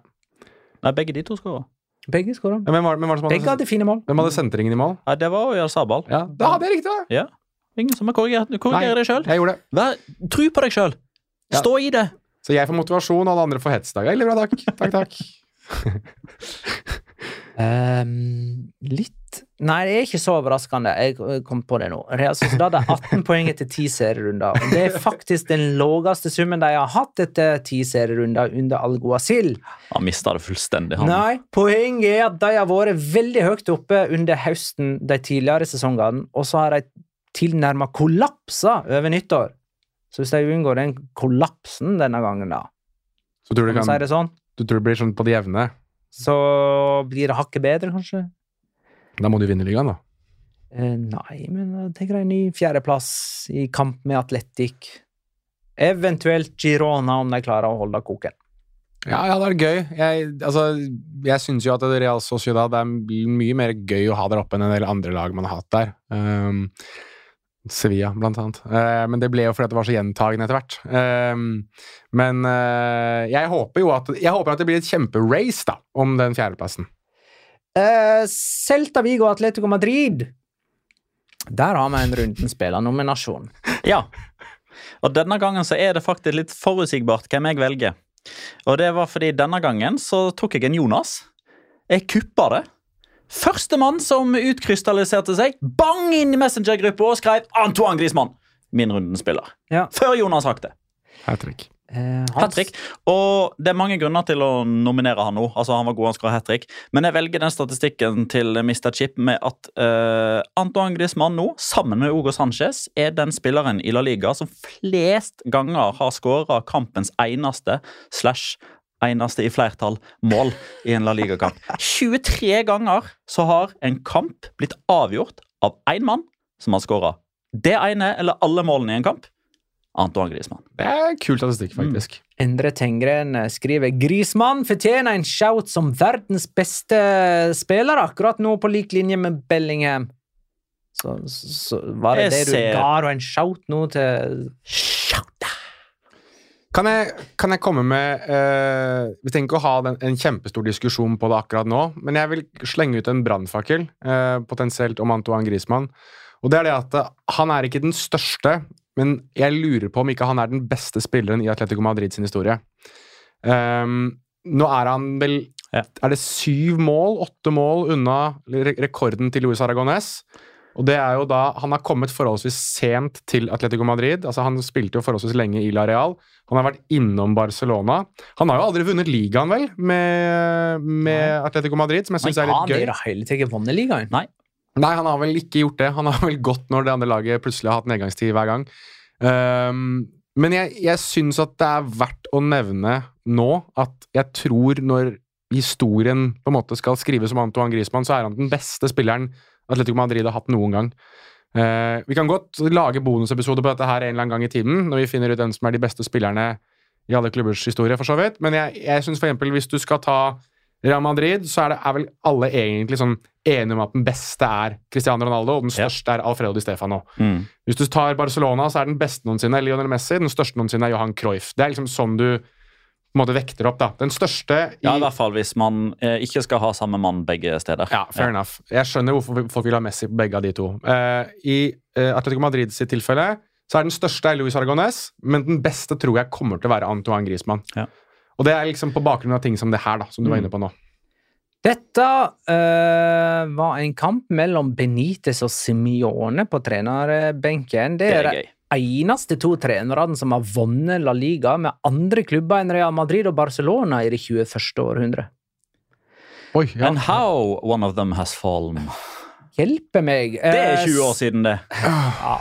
S3: Nei, begge de to skåra.
S1: Begge skåra.
S4: Ja, Hvem var, hvem var det som
S1: Begge
S4: hadde,
S1: hadde fine mål.
S4: hvem hadde sentringen i mål?
S3: Ja, det var Oyar Sabal.
S4: Ja, Da hadde jeg riktig! da.
S3: Ingen som har korrigert
S4: Korriger
S3: deg sjøl.
S4: Jeg gjorde det.
S3: Tro på deg sjøl.
S4: Ja.
S3: Stå i det.
S4: Så jeg får motivasjon, alle andre får hetsdag. Veldig bra, takk. Takk, takk.
S1: um, litt Nei, det er ikke så overraskende. Jeg kom på det nå. Real Sociedad har 18 poeng etter 10 serierunder. Det er faktisk den laveste summen de har hatt etter 10 serierunder under Alguacil.
S3: Han mista det fullstendig, han.
S1: Nei, poenget er at de har vært veldig høyt oppe under høsten de tidligere sesongene, og så har de tilnærma kollapsa over nyttår. Så hvis de unngår den kollapsen denne gangen, da,
S4: Så tror du,
S1: kan si det sånn,
S4: du tror det blir sånn på det jevne?
S1: så blir det hakket bedre, kanskje?
S4: Da må du vinne ligaen, da.
S1: Eh, nei, men da tenker jeg en ny fjerdeplass i kamp med Atletic. Eventuelt Girona, om de klarer å holde koken.
S4: Ja, ja, det er gøy. Jeg, altså, jeg syns jo at Real Sociedad er mye mer gøy å ha der oppe enn en del andre lag man har hatt der. Um, Sevilla, blant annet. Uh, men det ble jo fordi det var så gjentagende etter hvert. Um, men uh, jeg håper jo at, jeg håper at det blir et kjemperace da, om den fjerdeplassen.
S1: Eh, Celta Vigo Atletico Madrid. Der har vi en rundens spillernominasjon.
S3: Ja. Og denne gangen så er det faktisk litt forutsigbart hvem jeg velger. Og det var fordi denne gangen så tok jeg en Jonas. Jeg kuppa det. Førstemann som utkrystalliserte seg, bang inn i Messenger-gruppa og skrev Antoine Griezmann. Min rundens spiller.
S1: Ja.
S3: Før Jonas Hakte.
S4: Hat trick.
S1: Eh,
S3: Hat trick. Og det er mange grunner til å nominere han nå. Altså Han var god, han skal ha hat trick. Men jeg velger den statistikken til Mr. Chip med at eh, Antoine Griezmann nå, sammen med Hugo Sanchez, er den spilleren i La Liga som flest ganger har skåra kampens eneste slash eneste i flertall mål i en La Liga-kamp. 23 ganger så har en kamp blitt avgjort av én mann som har skåra det ene eller alle målene i en kamp. Antoine Griezmann.
S4: Det er kul statistikk, faktisk.
S1: Endre Tengren skriver Grismann fortjener en shout som verdens beste spiller akkurat nå, på lik linje med Bellingham. Så, så var det
S3: Jeg
S1: det du
S3: ser-
S1: ga og en shout nå til Shout!
S4: Kan jeg, kan jeg komme med uh, Vi trenger ikke å ha den, en kjempestor diskusjon på det akkurat nå, men jeg vil slenge ut en brannfakkel, uh, potensielt om Antoine Griezmann. Og det er det at eh, han er ikke den største, men jeg lurer på om ikke han er den beste spilleren i Atletico Madrid sin historie. Um, nå er han vel
S3: Ja.
S4: Er det syv mål, åtte mål unna rekorden til Luis Aragones? Og det er jo da, Han har kommet forholdsvis sent til Atletico Madrid. altså Han spilte jo forholdsvis lenge i La Real. Han har vært innom Barcelona. Han har jo aldri vunnet ligaen, vel, med, med Atletico Madrid, som jeg syns er litt
S1: gøy.
S4: gøy.
S1: han har hele tiden vunnet ligaen.
S3: Nei.
S4: Nei, han har vel ikke gjort det. Han har vel gått når det andre laget plutselig har hatt nedgangstid hver gang. Um, men jeg, jeg syns at det er verdt å nevne nå at jeg tror når historien på en måte skal skrives om Antoine Griezmann, så er han den beste spilleren Atletico Madrid har hatt noen gang. Uh, vi kan godt lage bonusepisoder på dette her en eller annen gang i tiden, når vi finner ut hvem som er de beste spillerne i alle klubbers historie, for så vidt. Men jeg, jeg syns eksempel hvis du skal ta Real Madrid, så er, det, er vel alle egentlig sånn enige om at den beste er Cristiano Ronaldo, og den
S3: Ja.
S4: største er Alfredo Di Stefano.
S3: Mm.
S4: Hvis du tar Barcelona, så er den beste noensinne Lionel Messi. Den største noensinne er Johan Cruyff. Det er liksom sånn du på en måte vekter opp. da. Den største i
S3: Ja, i hvert fall hvis man eh, ikke skal ha samme mann begge steder.
S4: Ja, fair enough. Jeg skjønner hvorfor folk vil ha Messi på begge av de to. Eh, I eh, Atletico Madrid sitt tilfelle så er den største Louis Luis Aragones, men den beste tror jeg kommer til å være Antoine Griezmann.
S3: Ja.
S4: Og det er liksom på bakgrunn av ting som det her, da, som du var
S3: Mm.
S4: inne på nå.
S1: Dette øh, var en kamp mellom Benitez og Simione på trenerbenken. Det
S3: Det
S1: er
S3: er
S1: de eneste to trenerne som har vunnet La Liga med andre klubber enn Real Madrid og Barcelona i det 21. århundre.
S4: Oi, ja.
S3: And how one of them has fallen.
S1: Hjelpe meg.
S3: Det er 20 år siden, det.
S1: Ja.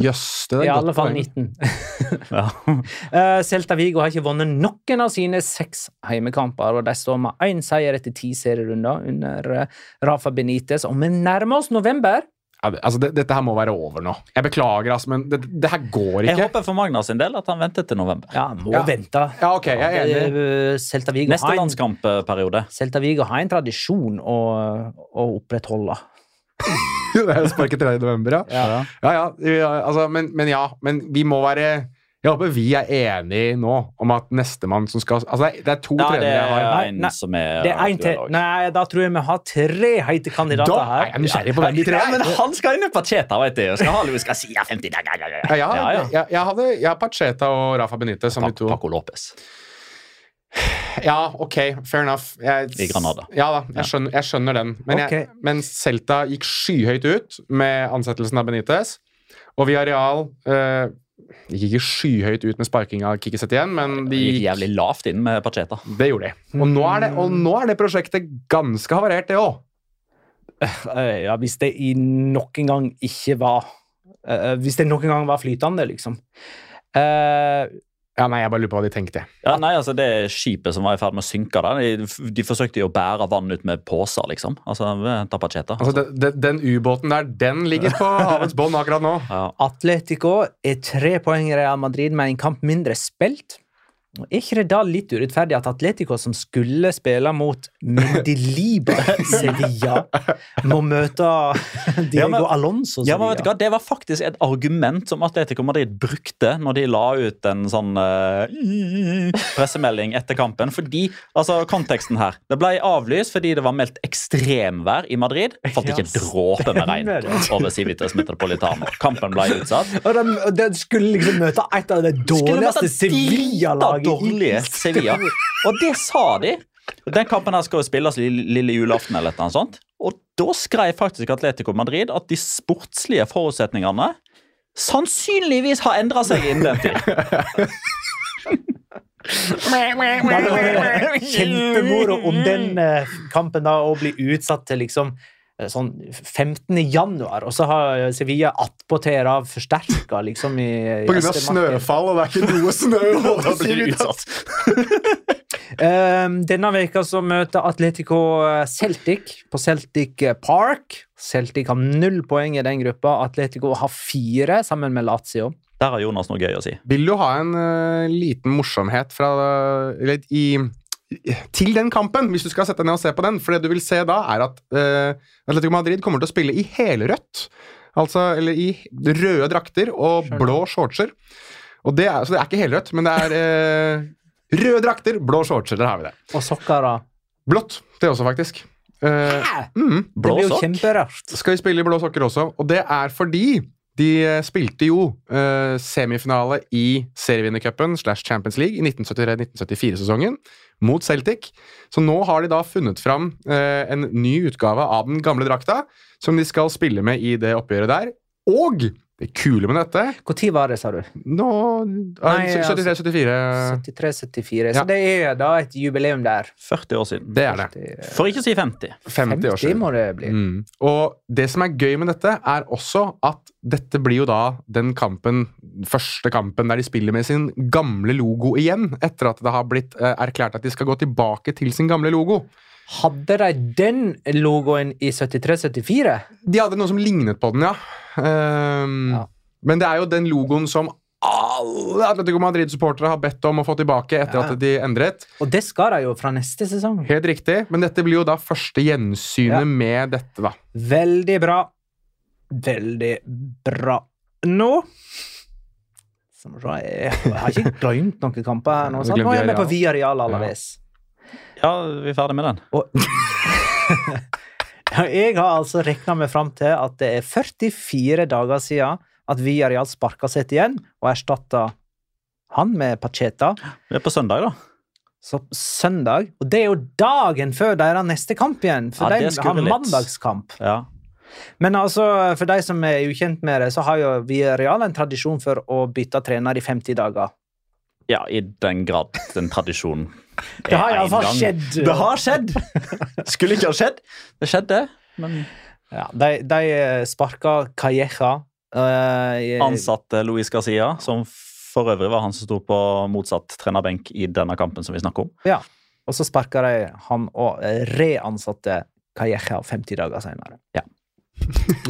S4: Jøss, det er
S1: I alle fall 19.
S3: Ja.
S1: Eh, Celta Vigo har ikke vunnet noen av sine seks heimekamper, og de står med én seier etter ti serierunder under eh, Rafa Benitez. Og vi nærmer oss november.
S4: Altså, det, dette her må være over nå. Jeg beklager, altså, men det, det her går ikke.
S3: Jeg håper for Magna sin del at han venter til november.
S1: Ja, må
S4: Ja.
S1: vente.
S4: Ja, ok, jeg er enig.
S1: Eh, Celta Vigo,
S3: Neste
S1: har
S3: landskampperiode.
S1: Celta Vigo har en tradisjon å, å opprettholde.
S4: det er jo sparket 3. november, ja.
S1: Ja.
S4: Ja, ja, altså, men, men ja, men vi må være Jeg håper vi er enige nå om at nestemann som skal Altså, det er, er to
S3: Ja,
S4: trenere jeg har.
S1: Nei,
S3: er
S1: nei,
S3: som er
S1: Det er en til. Nei, da tror jeg vi har tre heite kandidater
S4: Da
S1: her.
S4: er jeg nysgjerrig på hvem de tre er.
S3: men han skal inn i Pacheta, vet du. og Skal ha Luis Garcia 50
S4: Ja, ja,
S3: Ja.
S4: Jeg, jeg, hadde, jeg har Pacheta og Rafa Benitez som de to.
S3: Paco Lopez.
S4: Ja, ok, fair enough. Jeg,
S3: I Granada.
S4: Ja da, jeg skjønner, jeg skjønner den. Men, jeg, men Celta gikk skyhøyt ut med ansettelsen av Benitez. Og Villarreal eh, gikk ikke skyhøyt ut med sparking av Kiki igjen men de
S3: gikk
S4: gikk,
S3: jævlig lavt inn med Pacheta.
S4: det gjorde de. Og nå er det, og nå er det prosjektet ganske havarert, det òg.
S1: Eh, Ja, hvis det i noen gang ikke var eh, Hvis det noen gang var flytende, liksom. Eh,
S4: Ja, nei, jeg bare lurer på hva de tenkte.
S3: Ja, nei, altså Det skipet som var i ferd med å synke der, de, de forsøkte jo å bære vann ut med poser, liksom. Altså, Tapacheta.
S4: Altså, altså den, Den ubåten der, den ligger på havets bånd akkurat nå.
S3: Ja.
S1: Atletico er tre poeng i Real Madrid med en kamp mindre spilt. Er ikke det da litt urettferdig at Atletico, som skulle spille mot Mendeliba Sevilla, må møte Diego
S3: Ja, men-
S1: Alonso
S3: Ja, men vet du hva? Det var faktisk et argument som Atletico Madrid brukte når de la ut en sånn uh, pressemelding etter kampen. Fordi, altså Konteksten her. Det ble avlyst fordi det var meldt ekstremvær i Madrid. Det falt ikke en dråpe med regn over Civitas Metropolitano. Kampen ble utsatt.
S1: Og de, de skulle liksom møte et av de dårligste Sevilla-lagene
S3: dårlige Sevilla. Og det sa de. Den kampen her skal jo spilles lille, julaften eller annet sånt. Og da skrev faktisk Atletico Madrid at de sportslige forutsetningene sannsynligvis har endra seg innen den tid.
S1: Kjempemoro om den eh, kampen da å bli utsatt til liksom sånn 15. januar, og så har Sevilla attpåtil av forsterka liksom i, i
S4: På grunn av snøfall, og det er ikke noe snø.
S3: over
S4: Civitas.
S1: Um, denne veka så møter Atletico eh, Celtic på Celtic Park. Celtic har null poeng i den gruppa. Atletico har fire, sammen med Lazio.
S3: Der har Jonas noe gøy å si.
S4: Vil du ha en uh, liten morsomhet fra, uh, i, til den kampen, hvis du skal sette deg ned og se på den? For det du vil se da, er at uh, Atletico Madrid kommer til å spille i helrødt. Altså, eller i røde drakter og blå shortser. Og det er, så det er ikke helrødt, men det er uh, røde drakter, blå shortser. Der har vi det.
S1: Og sokker, da.
S4: Blått, det også, faktisk. Eh, mm,
S3: Blå sokk?
S4: skal vi spille i blå sokker også, og det er fordi de eh, spilte jo uh, semifinale i serievinnercupen slash Champions League i 1973-1974-sesongen mot Celtic. Så nå har de da funnet fram uh, en ny utgave av den gamle drakta, som de skal spille med i det oppgjøret der. Og det kule med dette
S1: Når var det, sa du?
S4: Nå
S1: Nei, altså,
S4: 73-74
S1: 73-74.
S4: Ja.
S1: Så det er da et jubileum der.
S3: 40 år siden.
S4: Det er det.
S1: Det-
S3: For ikke å si 50.
S4: 50 år
S1: 50
S4: siden.
S1: må det bli.
S4: Mm. Og det som er gøy med dette, er også at dette blir jo da den kampen, første kampen der de spiller med sin gamle logo igjen, etter at det har blitt eh, erklært at de skal gå tilbake til sin gamle logo.
S1: Hadde de den logoen i 73-74?
S4: De hadde noe som lignet på den, ja. Um,
S1: Ja.
S4: Men det er jo den logoen som alle Atletico Madrid-supportere har bedt om å få tilbake etter
S1: Ja.
S4: at de endret.
S1: Og det skal de jo fra neste sesong.
S4: Helt riktig, men dette blir jo da første gjensynet
S1: Ja.
S4: med dette, da.
S1: Veldig bra. Veldig bra. Nå Jeg har ikke glemt noen kamper her nå. Nå er vi
S4: på
S1: på Real Alaves.
S3: Ja, vi er ferdig med den.
S1: Og jeg har altså regna meg fram til at det er 44 dager siden at Villarreal sparka seg igjen og erstatta han med Pacheta.
S3: Vi er på søndag, da.
S1: Så søndag Og det er jo dagen før deres neste kamp igjen, for
S3: Ja,
S1: de har mandagskamp.
S3: Ja.
S1: Men altså, for de som er ukjent med det, så har jo Villarreal en tradisjon for å bytte trener i 50 dager.
S3: Ja, i den grad den tradisjonen
S1: Det har iallfall skjedd.
S3: Det har skjedd! Skulle ikke ha skjedd. Det skjedde, men
S1: Ja, de, de sparka Calleja Uh,
S3: Ansatte Luis Garcia, som for øvrig var han som sto på motsatt trenerbenk i denne kampen som vi snakker om.
S1: Ja. Og så sparka de han og eh, reansatte Calleja 50 dager senere.
S3: Ja.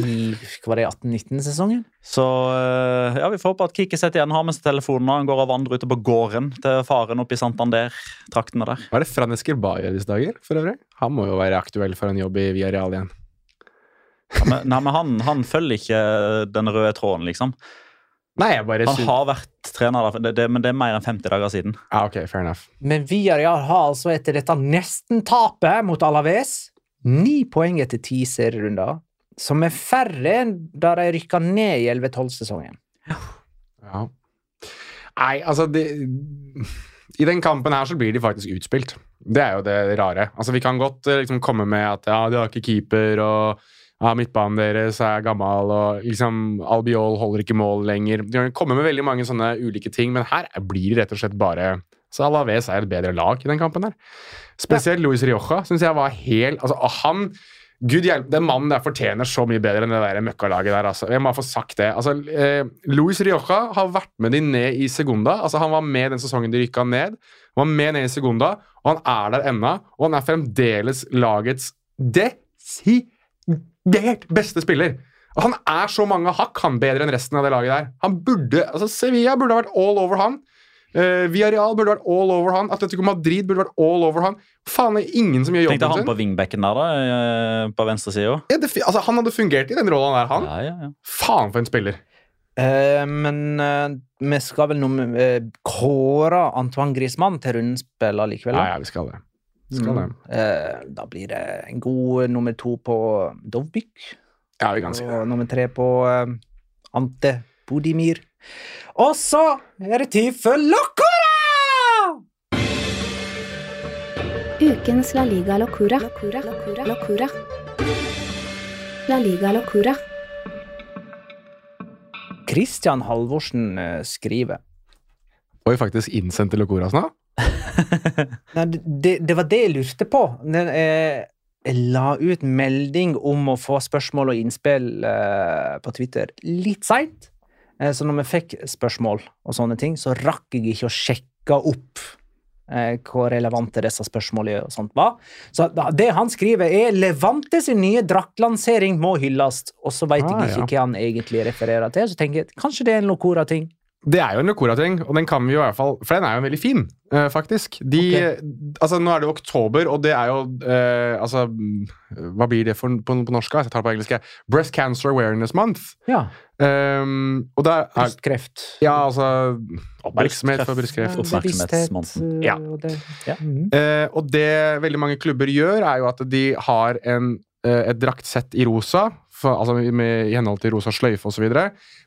S1: I hva var det, 18-19-sesongen?
S3: Så eh, ja, vi får håpe at Kikiset igjen har med seg telefonen når han går og vandrer ute på gården til faren oppe i Santander-traktene der.
S4: Hva er det Fran Escobar gjør i disse dager, for øvrig? Han må jo være aktuell for en jobb i Villarreal igjen.
S3: Ja, men, nei, men han, han følger ikke den røde tråden, liksom.
S4: Nei, jeg bare
S3: Han
S4: synes...
S3: har vært trener der, det, det, men det er mer enn 50 dager siden.
S4: Ja, ok, fair enough.
S1: Men Villarreal har altså etter dette nesten-tapet mot Alaves ni poeng etter ti serierunder, som er færre enn da de rykka ned i 11-12-sesongen.
S4: Ja. Nei, altså det, I den kampen her så blir de faktisk utspilt. Det er jo det rare. Altså Vi kan godt eh, liksom komme med at ja, de har ikke keeper, og ja, midtbanen deres er gammel, og liksom Albiol holder ikke mål lenger. De kan komme med veldig mange sånne ulike ting, men her blir det rett og slett bare Så Alaves er et bedre lag i den kampen her. Spesielt Luis Rioja syns jeg var helt Altså, han Gud hjelpe, Den mannen der fortjener så mye bedre enn det der møkkalaget der. altså. Jeg må få sagt det. Altså, eh, Luis Rioja har vært med de ned i Segunda. altså Han var med den sesongen de rykka ned. Han var med ned i Segunda, og han er der ennå. Og han er fremdeles lagets desidert beste spiller. Og Han er så mange hakk han bedre enn resten av det laget der. Han burde, altså Sevilla burde ha vært all over han. Uh, Villarreal burde vært all over han. Atletico Madrid burde vært all over han. Faen, det er ingen som gjør jobben sin.
S3: Tenkte han
S4: sin.
S3: på wingbacken der, da, eh, på venstresida.
S4: Ja, det, fi- altså, han hadde fungert i den rollen der, han.
S3: Ja, ja, ja.
S4: Faen for en spiller.
S1: Uh, men uh, vi skal vel noe, uh, kåre Antoine Griezmann til rundspill likevel?
S4: Ja, ja, vi skal det. Vi skal det.
S1: Eh, da blir det en god nummer to på Dovbyk.
S4: Ja, vi kan si det.
S1: Og nummer tre på Ante Bodimir. Og så er det tid for Locora!
S5: Ukens La Liga Locura. Locura. Locura. Locura. La Liga Locura.
S1: Christian Halvorsen skriver skriver
S4: Oi, faktisk innsendte Locoras nå?
S1: Nei, det, det var det jeg lurte på. Eh, jeg la ut melding om å få spørsmål og innspill eh, på Twitter litt seint. Eh, så når vi fikk spørsmål og sånne ting, så rakk jeg ikke å sjekke opp eh, hvor relevante disse spørsmålene og sånt var. Så det han skriver, er 'Levante sin nye draktlansering må hylles', og så veit
S4: Ah,
S1: jeg ikke
S4: ja.
S1: hva han egentlig refererer til. Så tenker jeg kanskje det er en Locora-ting.
S4: Det er jo en Locora-ting, og den kan vi jo i hvert fall For den er jo veldig fin, uh, faktisk. De, altså, nå er det jo oktober, og det er jo uh, Altså, mm, hva blir det for, på, på norsk? Jeg tar det på engelsk. Breast Cancer Awareness Month.
S1: Ja.
S4: Um, og det er
S1: Brystkreft.
S4: Ja, altså Oppmerksomhet for brystkreft.
S3: Oppmerksomhetsmåneden.
S4: Ja.
S1: og det-
S3: Ja.
S1: Mhm.
S4: Uh, og det veldig mange klubber gjør, er jo at de har en, et draktsett i rosa, for, altså med, i henhold til rosa sløyfe osv.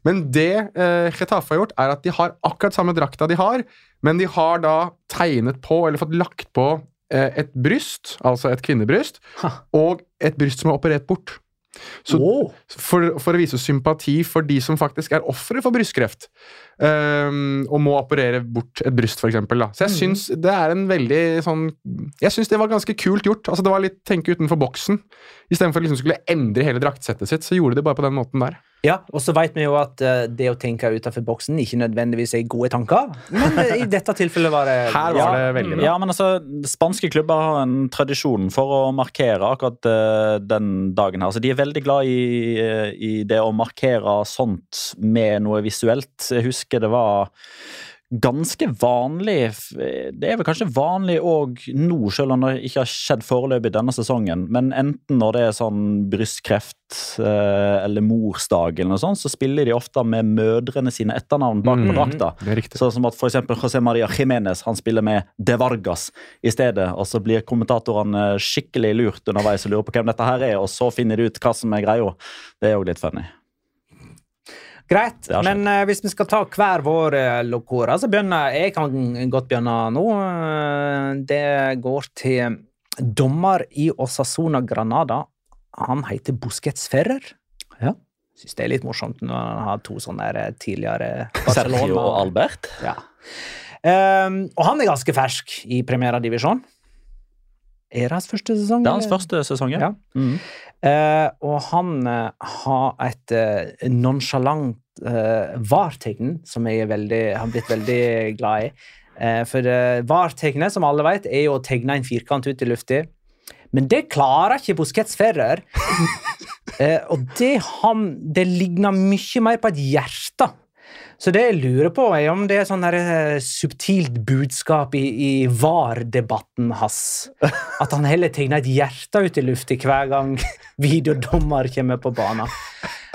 S4: Men det eh, Getafe har gjort, er at de har akkurat samme drakta de har, men de har da tegnet på, eller fått lagt på, eh, et bryst, altså et kvinnebryst,
S1: Ha.
S4: og et bryst som er operert bort. Så
S1: Wow.
S4: for, for å vise sympati for de som faktisk er ofre for brystkreft, um, og må operere bort et bryst, da. Så jeg syns det er en veldig sånn Jeg syns det var ganske kult gjort. Altså Det var litt tenke utenfor boksen. Istedenfor liksom skulle endre hele draktsettet sitt, så gjorde de det bare på den måten der.
S1: Ja, og så vet vi jo at uh, det å tenke utenfor boksen ikke nødvendigvis er gode tanker, men uh, i dette tilfellet var det
S4: Her var
S3: Ja,
S4: det veldig bra.
S3: Ja, men altså, Spanske klubber har en tradisjon for å markere akkurat uh, den dagen. her. Så de er veldig glad i, i det å markere sånt med noe visuelt. Jeg husker det var ganske vanlig Det er vel kanskje vanlig òg nå, selv om det ikke har skjedd foreløpig denne sesongen. Men enten når det er sånn brystkreft eh, eller morsdag, eller noe sånt, så spiller de ofte med mødrene sine etternavn bak på
S4: Mhm.
S3: drakta.
S4: Er.
S3: Sånn som at eksempel José Maria Jiménez han spiller med De Vargas i stedet, og så blir kommentatorene skikkelig lurt underveis og lurer på hvem dette her er, og så finner de ut hva som er greia. Det er òg litt funny.
S1: Greit, men uh, hvis vi skal ta hver vår uh, lokora, så begynner jeg kan godt begynne nå. Eh, det går til dommer i Osasona Granada. Han heter Busquets Ferrer.
S3: Ja.
S1: Syns det er litt morsomt når han har to sånne tidligere
S3: Sergio og Albert.
S1: Ja. Um, og han er ganske fersk i Primera Divisjon. Er det hans første sesong?
S3: Det er hans første sesong, ja.
S1: Ja.
S3: Mhm.
S1: Eh, og han eh, har et eh, nonsjalant uh, VAR-tegn som jeg veldig, har blitt veldig glad i. Eh, for vartegnet, VAR-tegnet, som alle vet, er jo å tegne en firkant ut i lufta. Men det klarer ikke Busquets Ferrer. Eh, og det, han, det ligner mye mer på et hjerte. Så det jeg lurer på, er om det er sånn eh, subtilt budskap i, i VAR-debatten hans. At han heller tegner et hjerte ut i lufta hver gang videodommer kommer på banen.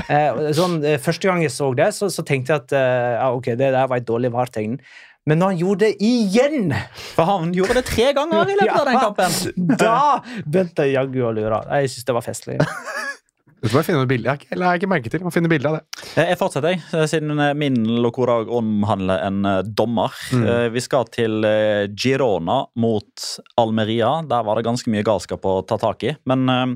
S1: Eh, sånn, eh, første gang jeg så det, så, så tenkte jeg at ja, ok, det der var et dårlig VAR-tegn. Men når han gjorde det igjen,
S3: For han gjorde det tre ganger i løpet av den kampen.
S1: da begynte jeg jaggu å lure. Jeg syns det var festlig.
S4: Du skal bare finne bilde. Jeg har ikke, eller jeg har ikke merket til. Må finne bilde av det.
S3: Eh, Jeg fortsetter, jeg, eh, siden eh, min Locora omhandler en dommer. Mm. Vi skal til Girona mot Almeria. Der var det ganske mye galskap å ta tak i. Men øh,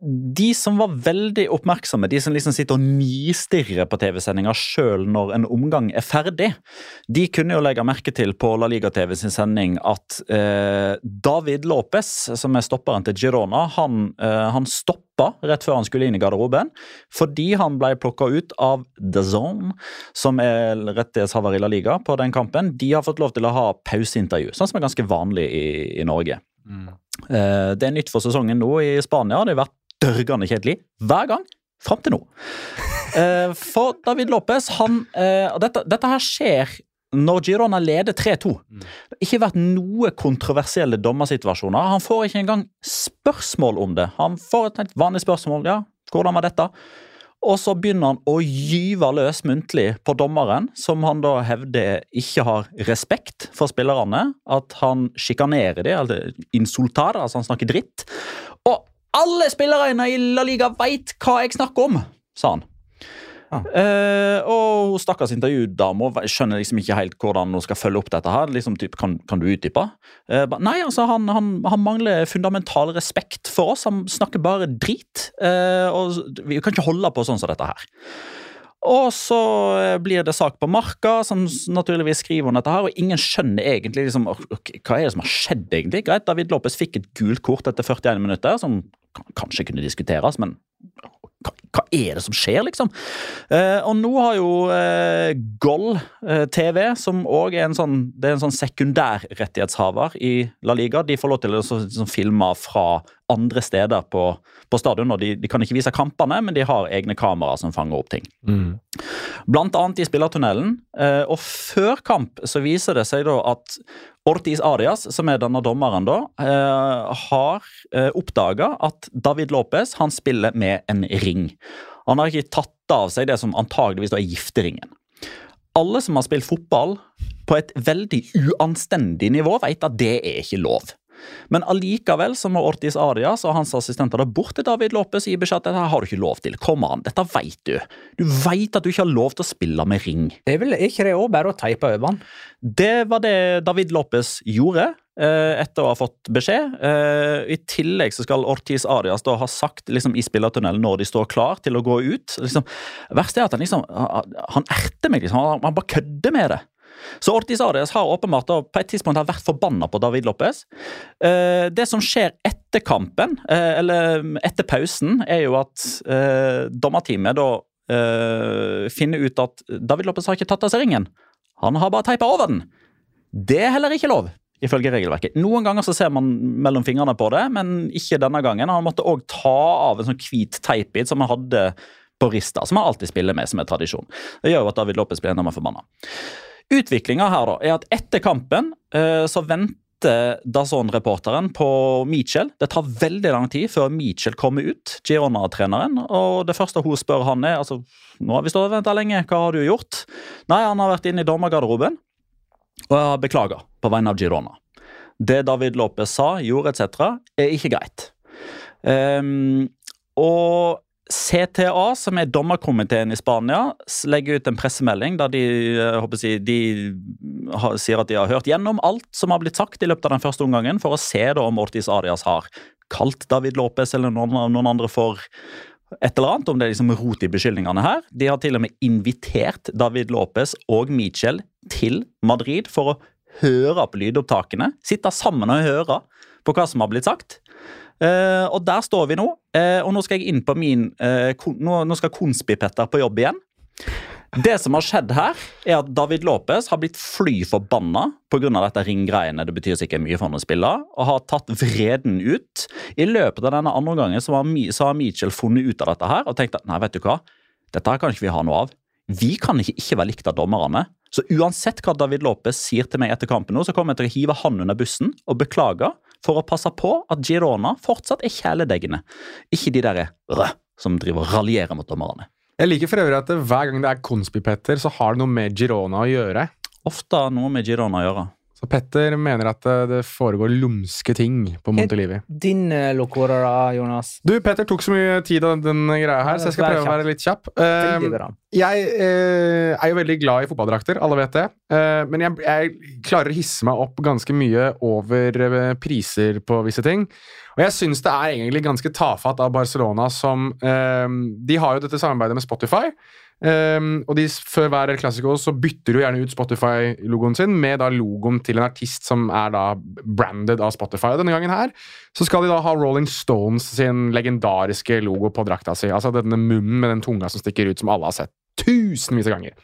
S3: de som var veldig oppmerksomme, de som liksom sitter og nistirrer på TV-sendinga sjøl når en omgang er ferdig, de kunne jo legge merke til på La Liga TV sin sending at eh, David Lopez, som er stopperen til Girona, han, eh, han stoppa rett før han skulle inn i garderoben fordi han ble plukka ut av The Zone, som er rettighetshaver i La Liga på den kampen. De har fått lov til å ha pauseintervju, sånn som er ganske vanlig i, i Norge. Mm. Det er nytt for sesongen nå i Spania. Det har vært dørgende kjedelig hver gang fram til nå. Eh, For David Lopez, han eh, Og dette, dette her skjer når Girona leder 3-2. Det har ikke vært noe kontroversielle dommersituasjoner. Han får ikke engang spørsmål om det. Han får et vanlig spørsmål. Ja, hvordan var dette? Og så begynner han å gyve løs muntlig på dommeren, som han da hevder ikke har respekt for spillerne. At han sjikanerer dem, eller insultar, altså han snakker dritt. Og alle spillerne i La Liga veit hva jeg snakker om, sa han. Eh, og hun stakkars intervjudama skjønner liksom ikke helt hvordan hun skal følge opp dette. her, liksom typ, Kan, kan du utdype? Uh, nei, altså han, han, han mangler fundamental respekt for oss. Han snakker bare drit. Uh, og Vi kan ikke holde på sånn som dette her. Og så eh, blir det sak på Marka, som naturligvis skriver om dette her, og ingen skjønner egentlig liksom, hva er det som har skjedd. egentlig? Greit, David Lopez fikk et gult kort etter 41 minutter, som kanskje kunne diskuteres, men hva, er det som skjer, liksom? Eh, og nå har jo eh, Goll eh, TV, som òg er en sånn det er en sånn sekundærrettighetshaver i La Liga, de får lov til å så, sånn, filme fra andre steder på, på stadion. og de, de kan ikke vise kampene, men de har egne kameraer som fanger opp ting. Blant annet i spillertunnelen. Eh, og før kamp så viser det seg da at Ortiz Arias, som er denne dommeren, da, eh, har eh, oppdaga at David Lopez han spiller med en ring. Han har ikke tatt av seg det som antageligvis er gifteringen. Alle som har spilt fotball på et veldig uanstendig nivå, vet at det er ikke lov. Men allikevel så må Ortiz Arias og hans assistenter da bort til David Lopez i beskjed at dette har du ikke lov til. Kom an, dette vet du. Du vet at du ikke har lov til å spille med ring.
S1: Det er vel ikke det òg bare å teipe over han?
S3: Det var det David Lopez gjorde etter å ha fått beskjed. Eh, I tillegg så skal Ortiz Arias da ha sagt liksom, i spillertunnelen når de står klar til å gå ut liksom, Verst er at han liksom Han erter meg, liksom. Han, bare kødder med det. Så Ortiz Arias har åpenbart på et tidspunkt vært forbanna på David Lopez. Eh, det som skjer etter kampen, eh, eller etter pausen, er jo at eh, dommerteamet da eh, finner ut at David Lopez har ikke tatt av seg ringen. Han har bare teipa over den. Det er heller ikke lov, ifølge regelverket. Noen ganger så ser man mellom fingrene på det, men ikke denne gangen. Han måtte òg ta av en sånn hvit teipbit som han hadde på rista, som han alltid spiller med som er tradisjon. Det gjør jo at David Lopez blir enda mer forbanna. Utviklinga her da, er at etter kampen eh, så venter Dazon-reporteren på Mitchell. Det tar veldig lang tid før Mitchell kommer ut, Girona-treneren. Og det første hun spør han er altså, nå har vi stått og venta lenge, hva har du gjort? Nei, han har vært inne i dommergarderoben og jeg har beklaga på vegne av Girona. Det David Lopez sa, gjorde etc., er ikke greit. Um, og CTA, som er dommerkomiteen i Spania, legger ut en pressemelding der de, eh, jeg, de har, sier at de har hørt gjennom alt som har blitt sagt i løpet av den første omgangen, for å se om Ortiz Arias har kalt David Lopez eller noen, noen andre for et eller annet, om det er liksom rot i beskyldningene her. De har til og med invitert David Lopez og Michel til Madrid for å høre på lydopptakene. Sitte sammen og høre på hva som har blitt sagt. Eh, og der står vi nå. Eh, og nå skal jeg inn på min eh, kon nå, nå skal Konspi-Petter på jobb igjen. Det som har skjedd her, er at David Lopez har blitt fly forbanna pga. dette ringgreiene. Det betyr sikkert mye for han å spille. Og har tatt vreden ut. I løpet av denne andre gangen så så har Mitchell funnet ut av dette her og tenkt at nei, vet du hva, dette her kan ikke vi ha noe av. Vi kan ikke ikke være likt av dommerne. Så uansett hva David Lopez sier til meg etter kampen nå, så kommer jeg til å hive han under bussen og beklage for å passe på at Girona fortsatt er kjæledeggene. Ikke de der øh, som driver og raljerer mot dommerne.
S4: Jeg liker for øvrig at hver gang det er Konspi-Petter, så har det noe med Girona å gjøre.
S3: Ofte noe med Girona å gjøre.
S4: Så Petter mener at eh, det foregår lumske ting på Montelivi.
S1: Din lokore Locora, da, Jonas?
S4: Du, Petter tok så mye tid av den greia her, så jeg skal prøve å være litt kjapp.
S1: Veldig
S4: Eh, jeg eh, er jo veldig glad i fotballdrakter, alle vet det. Eh, men jeg, jeg klarer å hisse meg opp ganske mye over priser på visse ting. Og jeg syns det er egentlig ganske tafatt av Barcelona som eh, De har jo dette samarbeidet med Spotify. Eh, og de, før hver El så bytter de jo gjerne ut Spotify-logoen sin med da logoen til en artist som er da branded av Spotify. Og denne gangen her så skal de da ha Rolling Stones sin legendariske logo på drakta si. Altså denne munnen med den tunga som stikker ut, som alle har sett tusenvis av ganger.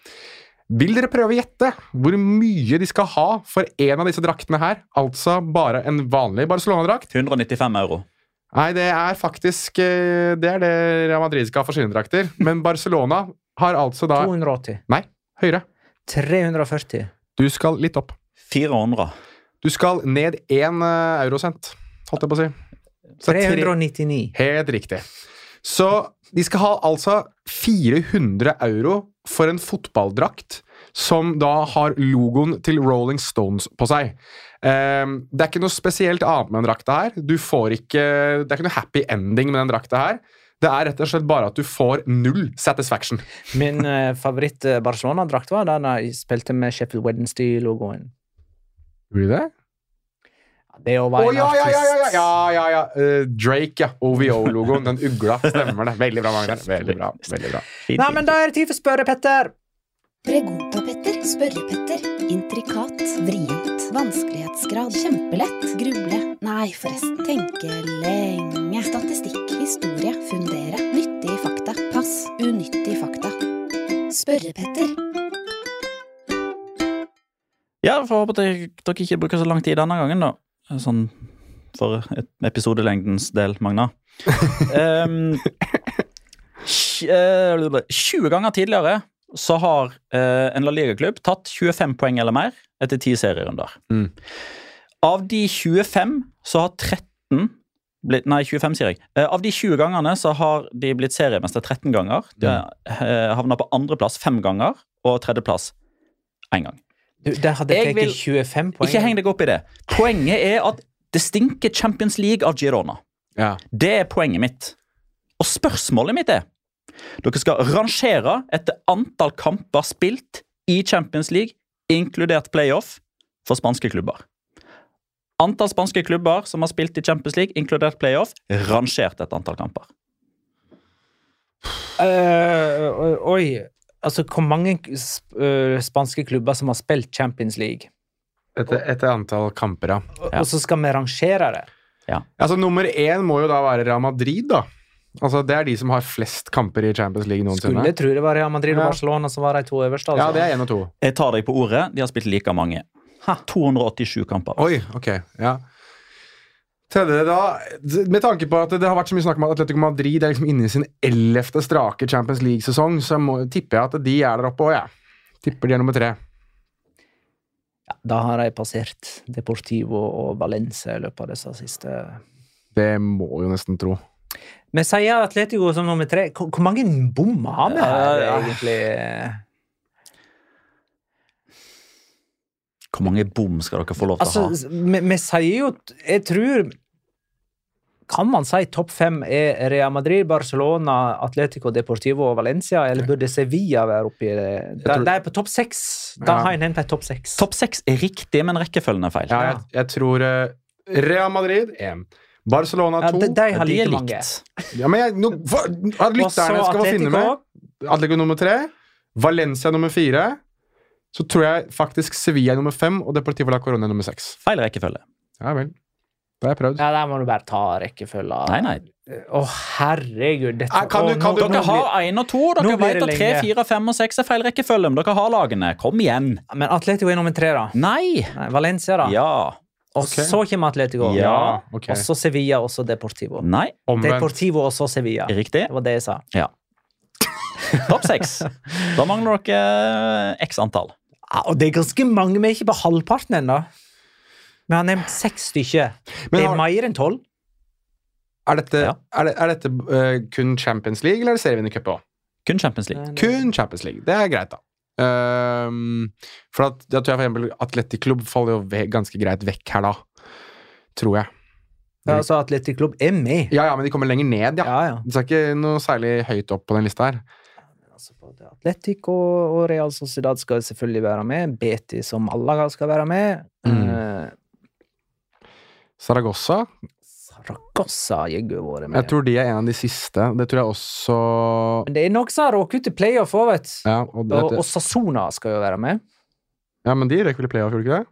S4: Vil dere prøve å gjette hvor mye de skal ha for en av disse draktene her? Altså bare en vanlig Barcelona-drakt?
S3: 195 euro.
S4: Nei, det er faktisk eh, Det er det Real Madrid skal ha for sine drakter. Men Barcelona har altså da
S1: 280.
S4: Nei, høyere.
S1: 340.
S4: Du skal litt opp.
S3: 400.
S4: Du skal ned én eh, eurosent, holdt jeg på å si. Så tre-
S1: 399.
S4: Helt riktig. Så de skal ha altså 400 euro for en fotballdrakt som da har logoen til Rolling Stones på seg. Ehm, det er ikke noe spesielt annet med den drakta her. Du får ikke, det er ikke noe happy ending med den drakta her. Det er rett og slett bare at du får null satisfaction.
S1: Min uh, favoritt-Barcelona-drakt var den jeg spilte med Sheffield Wednesday-logoen.
S4: Gjorde du det?
S1: Det å være en
S4: ja, ja, ja! ja, ja, ja, ja. Eh, Drake, ja. OVO-logoen. Den ugla. Stemmer det. Veldig bra, Magnar. Veldig bra. veldig bra.
S3: Fint,
S1: Nei, men da er det tid for spørre, Petter.
S2: Pregunta-Petter, spørre-Petter. Intrikat, vrient, vanskelighetsgrad, kjempelett, gruble, nei forresten, tenke lenge, statistikk, historie, fundere, nyttige fakta, pass, unyttige fakta. Spørre-Petter.
S3: Ja, får håpe at dere ikke bruker så lang tid denne gangen, da. Sånn for et- episodelengdens del, Magna. um, eh, 20 ganger tidligere så har eh, en La Liga-klubb tatt 25 poeng eller mer etter 10 serierunder.
S4: Mm.
S3: Av de 25 så har 13 blitt Nei, 25, sier jeg. Eh, av de 20 gangene så har de blitt seriemester 13 ganger. De har eh, havna på andreplass fem ganger, og tredjeplass én gang.
S1: Du, der hadde
S3: Jeg
S1: jeg
S3: vil-
S1: 25 poeng.
S3: Ikke heng deg opp i det. Poenget er at det stinker Champions League av Girona.
S4: Ja.
S3: Det er poenget mitt. Og spørsmålet mitt er Dere skal rangere etter antall kamper spilt i Champions League, inkludert playoff, for spanske klubber. Antall spanske klubber som har spilt i Champions League, inkludert playoff, rangert etter antall kamper.
S1: Uh, oi. Altså, hvor mange sp øh, spanske klubber som har spilt Champions League?
S4: Etter, etter antall kamper, ja.
S1: Og- Og så skal vi rangere det. Ja.
S4: Altså, Nummer én må jo da være Real Madrid, da. Altså, Det er de som har flest kamper i Champions League noensinne.
S1: Skulle tro det var Real Madrid og
S4: Ja.
S1: Barcelona som var de to øverste. Altså.
S4: Ja, det er en og to.
S3: Jeg tar deg på ordet. De har spilt like mange. Ha. 287 kamper.
S4: Oi, ok, ja. Tredje da, Med tanke på at det har vært så mye snakk om at Atletico Madrid er liksom inne i sin ellevte strake Champions League-sesong, så må, tipper jeg at de er der oppe òg, jeg. Tipper de er nummer tre.
S1: Ja, da har de passert Deportivo og Valencia i løpet av disse siste
S4: Det må jo nesten tro.
S1: Vi sier Atletico som nummer tre. Hvor, hvor mange bom har vi her,
S3: Ja, ja.
S1: egentlig?
S3: Hvor mange bom skal dere få lov til
S1: Altså,
S3: å ha?
S1: vi, vi sier jo Jeg tror Kan man si topp fem er Real Madrid, Barcelona, Atletico Deportivo og Valencia, eller burde Sevilla være oppi det? De,
S4: tror-
S1: de er på topp seks. Da
S4: Ja.
S1: har jeg hentet topp seks.
S3: Topp seks er riktig, men rekkefølgen er feil.
S4: Ja, jeg, jeg tror eh, Real Madrid én. Barcelona
S1: Ja, de, de har like mange.
S4: Ja, men jeg, nå,
S1: for,
S4: lytterne skal få finne med
S1: Atletico.
S4: Nummer tre. Valencia nummer fire. så tror jeg faktisk Sevilla er nummer fem og Deportivo la Corona er nummer seks.
S3: Feil rekkefølge.
S4: Ja vel. Det har jeg prøvd.
S1: Ja, der må du bare ta rekkefølga.
S3: Nei, nei.
S1: Å, herregud. Dette,
S4: kan du-
S1: å,
S4: kan
S1: nå-
S4: du-
S3: Dere har én og to. Dere vet at tre, fire, fem og seks er feil rekkefølge. Men dere har lagene. Kom igjen.
S1: Men Atletico er nummer tre, da.
S3: Nei.
S1: Nei, Valencia, da.
S3: Ja.
S1: Og
S4: okay.
S1: så kommer Atletico.
S3: Ja.
S4: okay.
S1: Og så Sevilla, og så Deportivo.
S3: Nei.
S4: Omvendt.
S1: Deportivo og så Sevilla.
S3: Riktig.
S1: Det var det jeg sa.
S3: Topp seks. Da mangler dere x antall.
S1: Ja, og det er ganske mange, vi er ikke på halvparten ennå. Vi har nevnt seks stykker. Det er
S4: har-
S1: mer enn tolv.
S4: Er dette,
S3: Ja.
S4: er det, er dette uh, kun Champions League, eller er det serievinnercup òg?
S3: Kun Champions League.
S4: Kun Champions League. Det er greit, da. Ehm, for at, da tror jeg for eksempel Atletic faller jo ganske greit vekk her, da. Tror jeg.
S1: Ja, altså Atletikklubb er med.
S4: Ja, ja, men de kommer lenger ned, ja.
S1: Ja, ja.
S4: Det er ikke noe særlig høyt opp på den lista her.
S1: Altså, både Atletic og, og Real Sociedad skal selvfølgelig være med. Betis og Malaga skal være med.
S4: Mm.
S1: Uh,
S4: Saragossa.
S1: Har jaggu vært med.
S4: Jeg tror de er en av de siste. Det tror jeg også
S1: Men det er noen som har råket ut i playoff òg, vet du.
S4: Ja, og
S1: Og,
S4: dette,
S1: og Sassona skal jo være med.
S4: ja men de røk vel i playoff, gjorde de ikke det?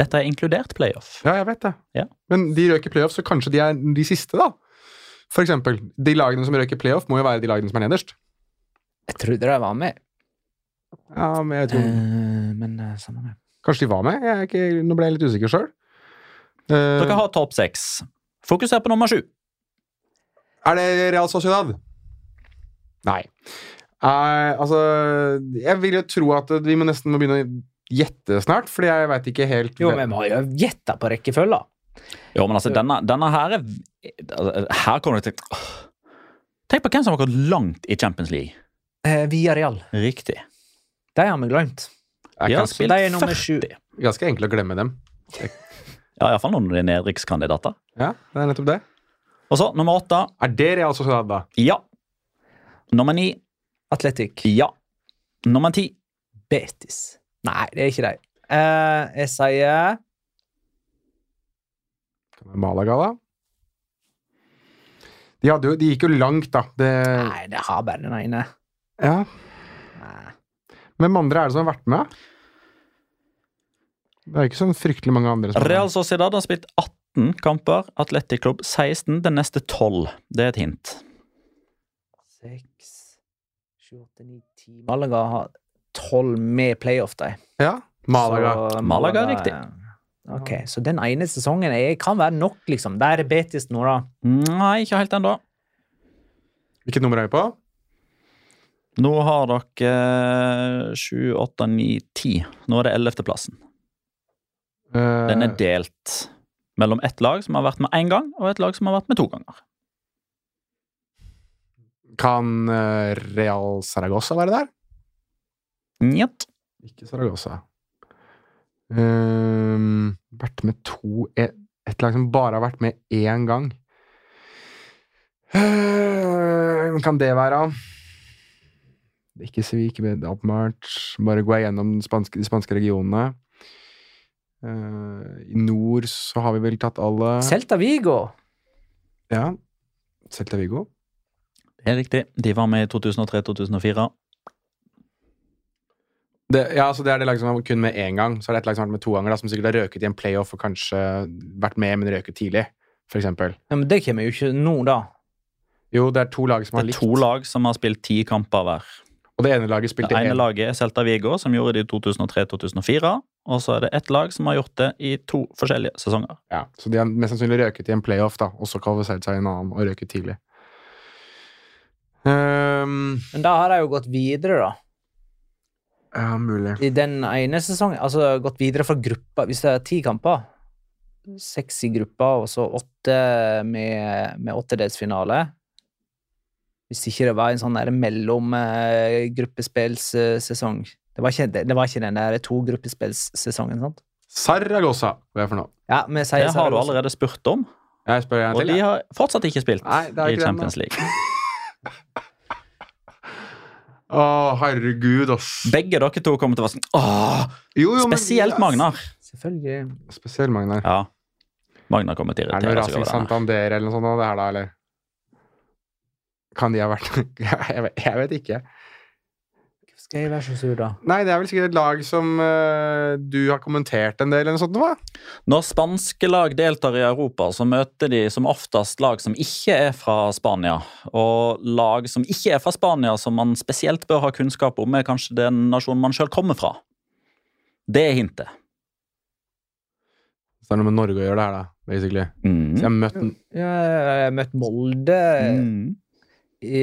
S3: Dette er inkludert playoff.
S4: Ja, jeg vet det.
S3: Ja.
S4: Men de røk i playoff, så kanskje de er de siste, da. For eksempel, de lagene som røk i playoff, må jo være de lagene som er nederst.
S1: Jeg trodde de var med.
S4: Ja, men jeg tror
S1: uh, men uh, samme det.
S4: Kanskje de var med? Jeg er ikke, nå ble jeg litt usikker sjøl. Uh...
S3: Dere har topp seks. Fokuser på nummer sju.
S4: Er det Real Sociedad? Nei. Uh, altså Jeg vil jo tro at vi må nesten må begynne å gjette snart, fordi jeg veit ikke helt
S1: Jo, men vi må jo gjette på rekkefølga.
S3: Jo, men altså, denne, denne her er Her kommer det til Åh. Tenk på hvem som har gått langt i Champions League.
S1: Eh, Via Real.
S3: Riktig.
S1: De har vi glemt.
S4: Jeg
S3: De
S1: er nummer sju.
S3: 40.
S4: Ganske enkelt å glemme dem.
S3: Ja, iallfall noen av de nedrykkskandidater.
S4: Ja, det er nettopp det.
S3: Og så nummer åtte.
S4: Er det Real Sociedad, da?
S3: Ja. Nummer ni.
S1: Atletic.
S3: Ja. Nummer ti.
S1: Betis. Nei, det er ikke de. Uh, jeg sier
S4: Malaga, da? De, hadde jo, de gikk jo langt, da. Det,
S1: Nei, det har bare den ene.
S4: ja.
S1: Nei.
S4: Hvem andre er det som har vært med? Det er ikke sånn fryktelig mange andre. Som
S3: Real Sociedad har spilt 18 kamper. Atletic Club 16. Den neste 12. Det er et hint.
S1: Seks, sju, åtte, ni, ti Malaga har tolv med playoff, de.
S4: Ja, Malaga.
S1: Så
S3: Malaga er riktig.
S1: Ok, Så den ene sesongen er, kan være nok, liksom. Der er Betis nå, da.
S3: Nei, ikke helt ennå.
S4: Hvilket nummer er vi på?
S3: Nå har dere 7, 8, 9, 10. Nå er det 11.-plassen.
S4: Eh,
S3: Den er delt mellom ett lag som har vært med én gang, og et lag som har vært med to ganger.
S4: kan eh, Real Saragossa være der?
S3: Njet.
S4: Ikke Saragossa. Um, vært med to et, et lag som bare har vært med én gang. Kan det være? Ikke Sevik, åpenbart. Bare gå igjennom de spanske, de spanske regionene. Eh, I nord så har vi vel tatt alle
S1: Celta Vigo.
S4: Ja. Celta Vigo.
S3: Det er riktig. De var med i 2003-2004.
S4: Det, ja, altså det er det laget som har kun med én gang. Så er det et lag som har vært med to ganger, da, som sikkert har røket i en playoff og kanskje vært med, men røket tidlig. For eksempel.
S1: Ja, men det kommer jo ikke nå, da.
S4: Jo, det er to lag som har likt.
S3: Det er
S4: likt.
S3: to lag som har spilt ti kamper hver.
S4: Og det ene laget spilte Det
S3: ene
S4: en.
S3: laget er Celta Vigo, som gjorde det i 2003-2004. Og så er det ett lag som har gjort det i to forskjellige sesonger.
S4: Ja, så de har mest sannsynlig røket i en playoff, da, og så kvalifisert seg i en annen og røket tidlig. Um,
S1: Men da har de jo gått videre, da.
S4: ja, mulig.
S1: I den ene sesongen. Altså gått videre fra gruppa. Hvis det er ti kamper, seks i gruppa, og så åtte med, med åttedelsfinale Hvis ikke det var en sånn der mellomgruppespillssesong det, var ikke- det, var ikke den der to gruppespillsesongen, sant?
S4: Saragossa, hva er jeg for noe?
S1: Ja,
S3: Det har du allerede spurt om,
S4: Jeg spør en
S3: og
S4: til.
S3: de har fortsatt ikke spilt
S4: Nei, det er
S3: i
S4: ikke den,
S3: Champions. League.
S4: Å, herregud, ass.
S3: Begge dere to kommer til å være sånn Åh,
S4: Jo, jo, men-
S3: Spesielt Magnar.
S1: Selvfølgelig.
S4: Spesielt Magnar.
S3: Ja. Magnar kommer til å
S4: Er det noe
S3: irritere
S4: Racing. Santander eller noe sånt, nå, det her da, eller? Kan de ha vært Jeg vet, jeg vet ikke.
S1: Jeg være så sur, da?
S4: Nei, det er vel sikkert et lag som uh, du har kommentert en del, eller noe sånt. Hva?
S3: Når spanske lag deltar i Europa, så møter de som oftest lag som ikke er fra Spania. Og lag som ikke er fra Spania, som man spesielt bør ha kunnskap om, er kanskje den nasjonen man sjøl kommer fra. Det er hintet.
S4: Så det er noe med Norge å gjøre, det her, da. Basically.
S3: Mm.
S4: Så jeg har møtt
S1: Ja, jeg har møtt Molde.
S3: Mm.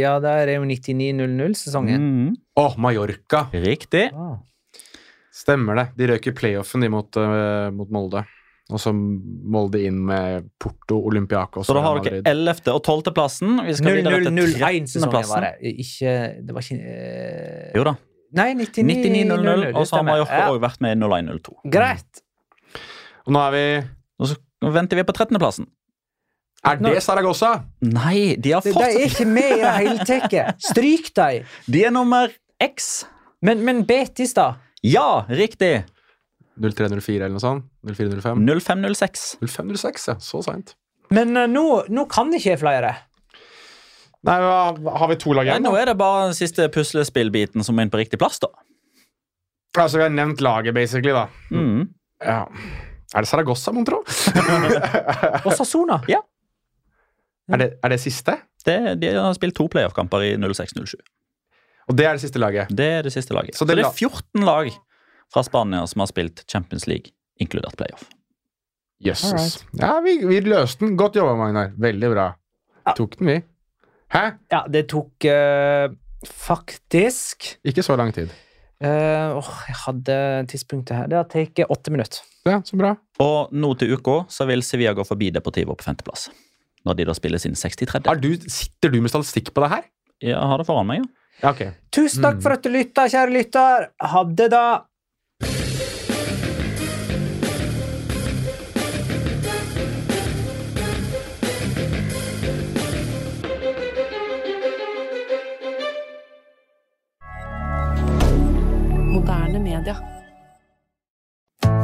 S1: Ja, der er jo 99-00-sesongen.
S3: Mm.
S4: Åh, Mallorca!
S3: Riktig.
S1: Ah.
S4: Stemmer det. De røk i playoffen de mot, uh, mot Molde. Og så Molde inn med Porto, Olympiakos
S3: Så da har dere 11. og 12. plassen. Vi skal videre til
S1: 00-01-sesongen
S3: 13.
S1: var det. Ikke Det var ikke uh...
S3: Jo da.
S1: Nei, 99-00.
S3: 99-00, og så har Mallorca
S1: Ja.
S3: vært med i 01-02.
S1: Greit.
S4: Og nå er vi
S3: Nå venter vi på 13.
S4: Er det Saragossa?
S3: Nei, de har
S1: fått de er ikke med i det hele tatt. Stryk dem.
S3: De er nummer X.
S1: Men, men Betis, da?
S3: Ja, riktig.
S4: 0304 eller noe sånt? 0405?
S3: 0506.
S4: 0506, ja. Så seint.
S1: Men uh, nå, nå kan ikke flere.
S4: Nei, har vi to lag igjen?
S3: nå er det bare den siste puslespillbiten som er inn på riktig plass, da.
S4: Altså, vi har nevnt laget, basically, da.
S3: Mm.
S4: Ja. Er det Saragossa, mon tro?
S1: Og Sassona.
S3: Ja.
S4: Er det, er det siste?
S3: Det, de har spilt to playoff-kamper i 06-07.
S4: Og det er det siste laget.
S3: Det er det siste laget.
S4: Så
S3: Så
S4: det
S3: det, er 14 lag fra Spania som har spilt Champions League, inkludert playoff.
S4: Jøsses. Ja, vi, vi løste den. Godt jobba, Magnar. Veldig bra.
S1: Ja.
S4: Tok den, vi. Hæ?
S1: Ja, det tok uh, faktisk
S4: Ikke så lang tid.
S1: Uh, Åh, jeg hadde tidspunktet her. Det har tatt åtte minutter.
S4: Ja, så bra.
S3: Og nå til uka så vil Sevilla gå forbi Deportivo på femteplass. Når de da spiller sin 63.
S4: Har du, sitter du med statistikk på det her?
S3: Ja, Jeg har det foran meg, ja.
S4: Okay.
S1: Tusen takk
S4: Mm.
S1: for at du lytta, kjære lytter. Ha det, da.
S2: Moderne media.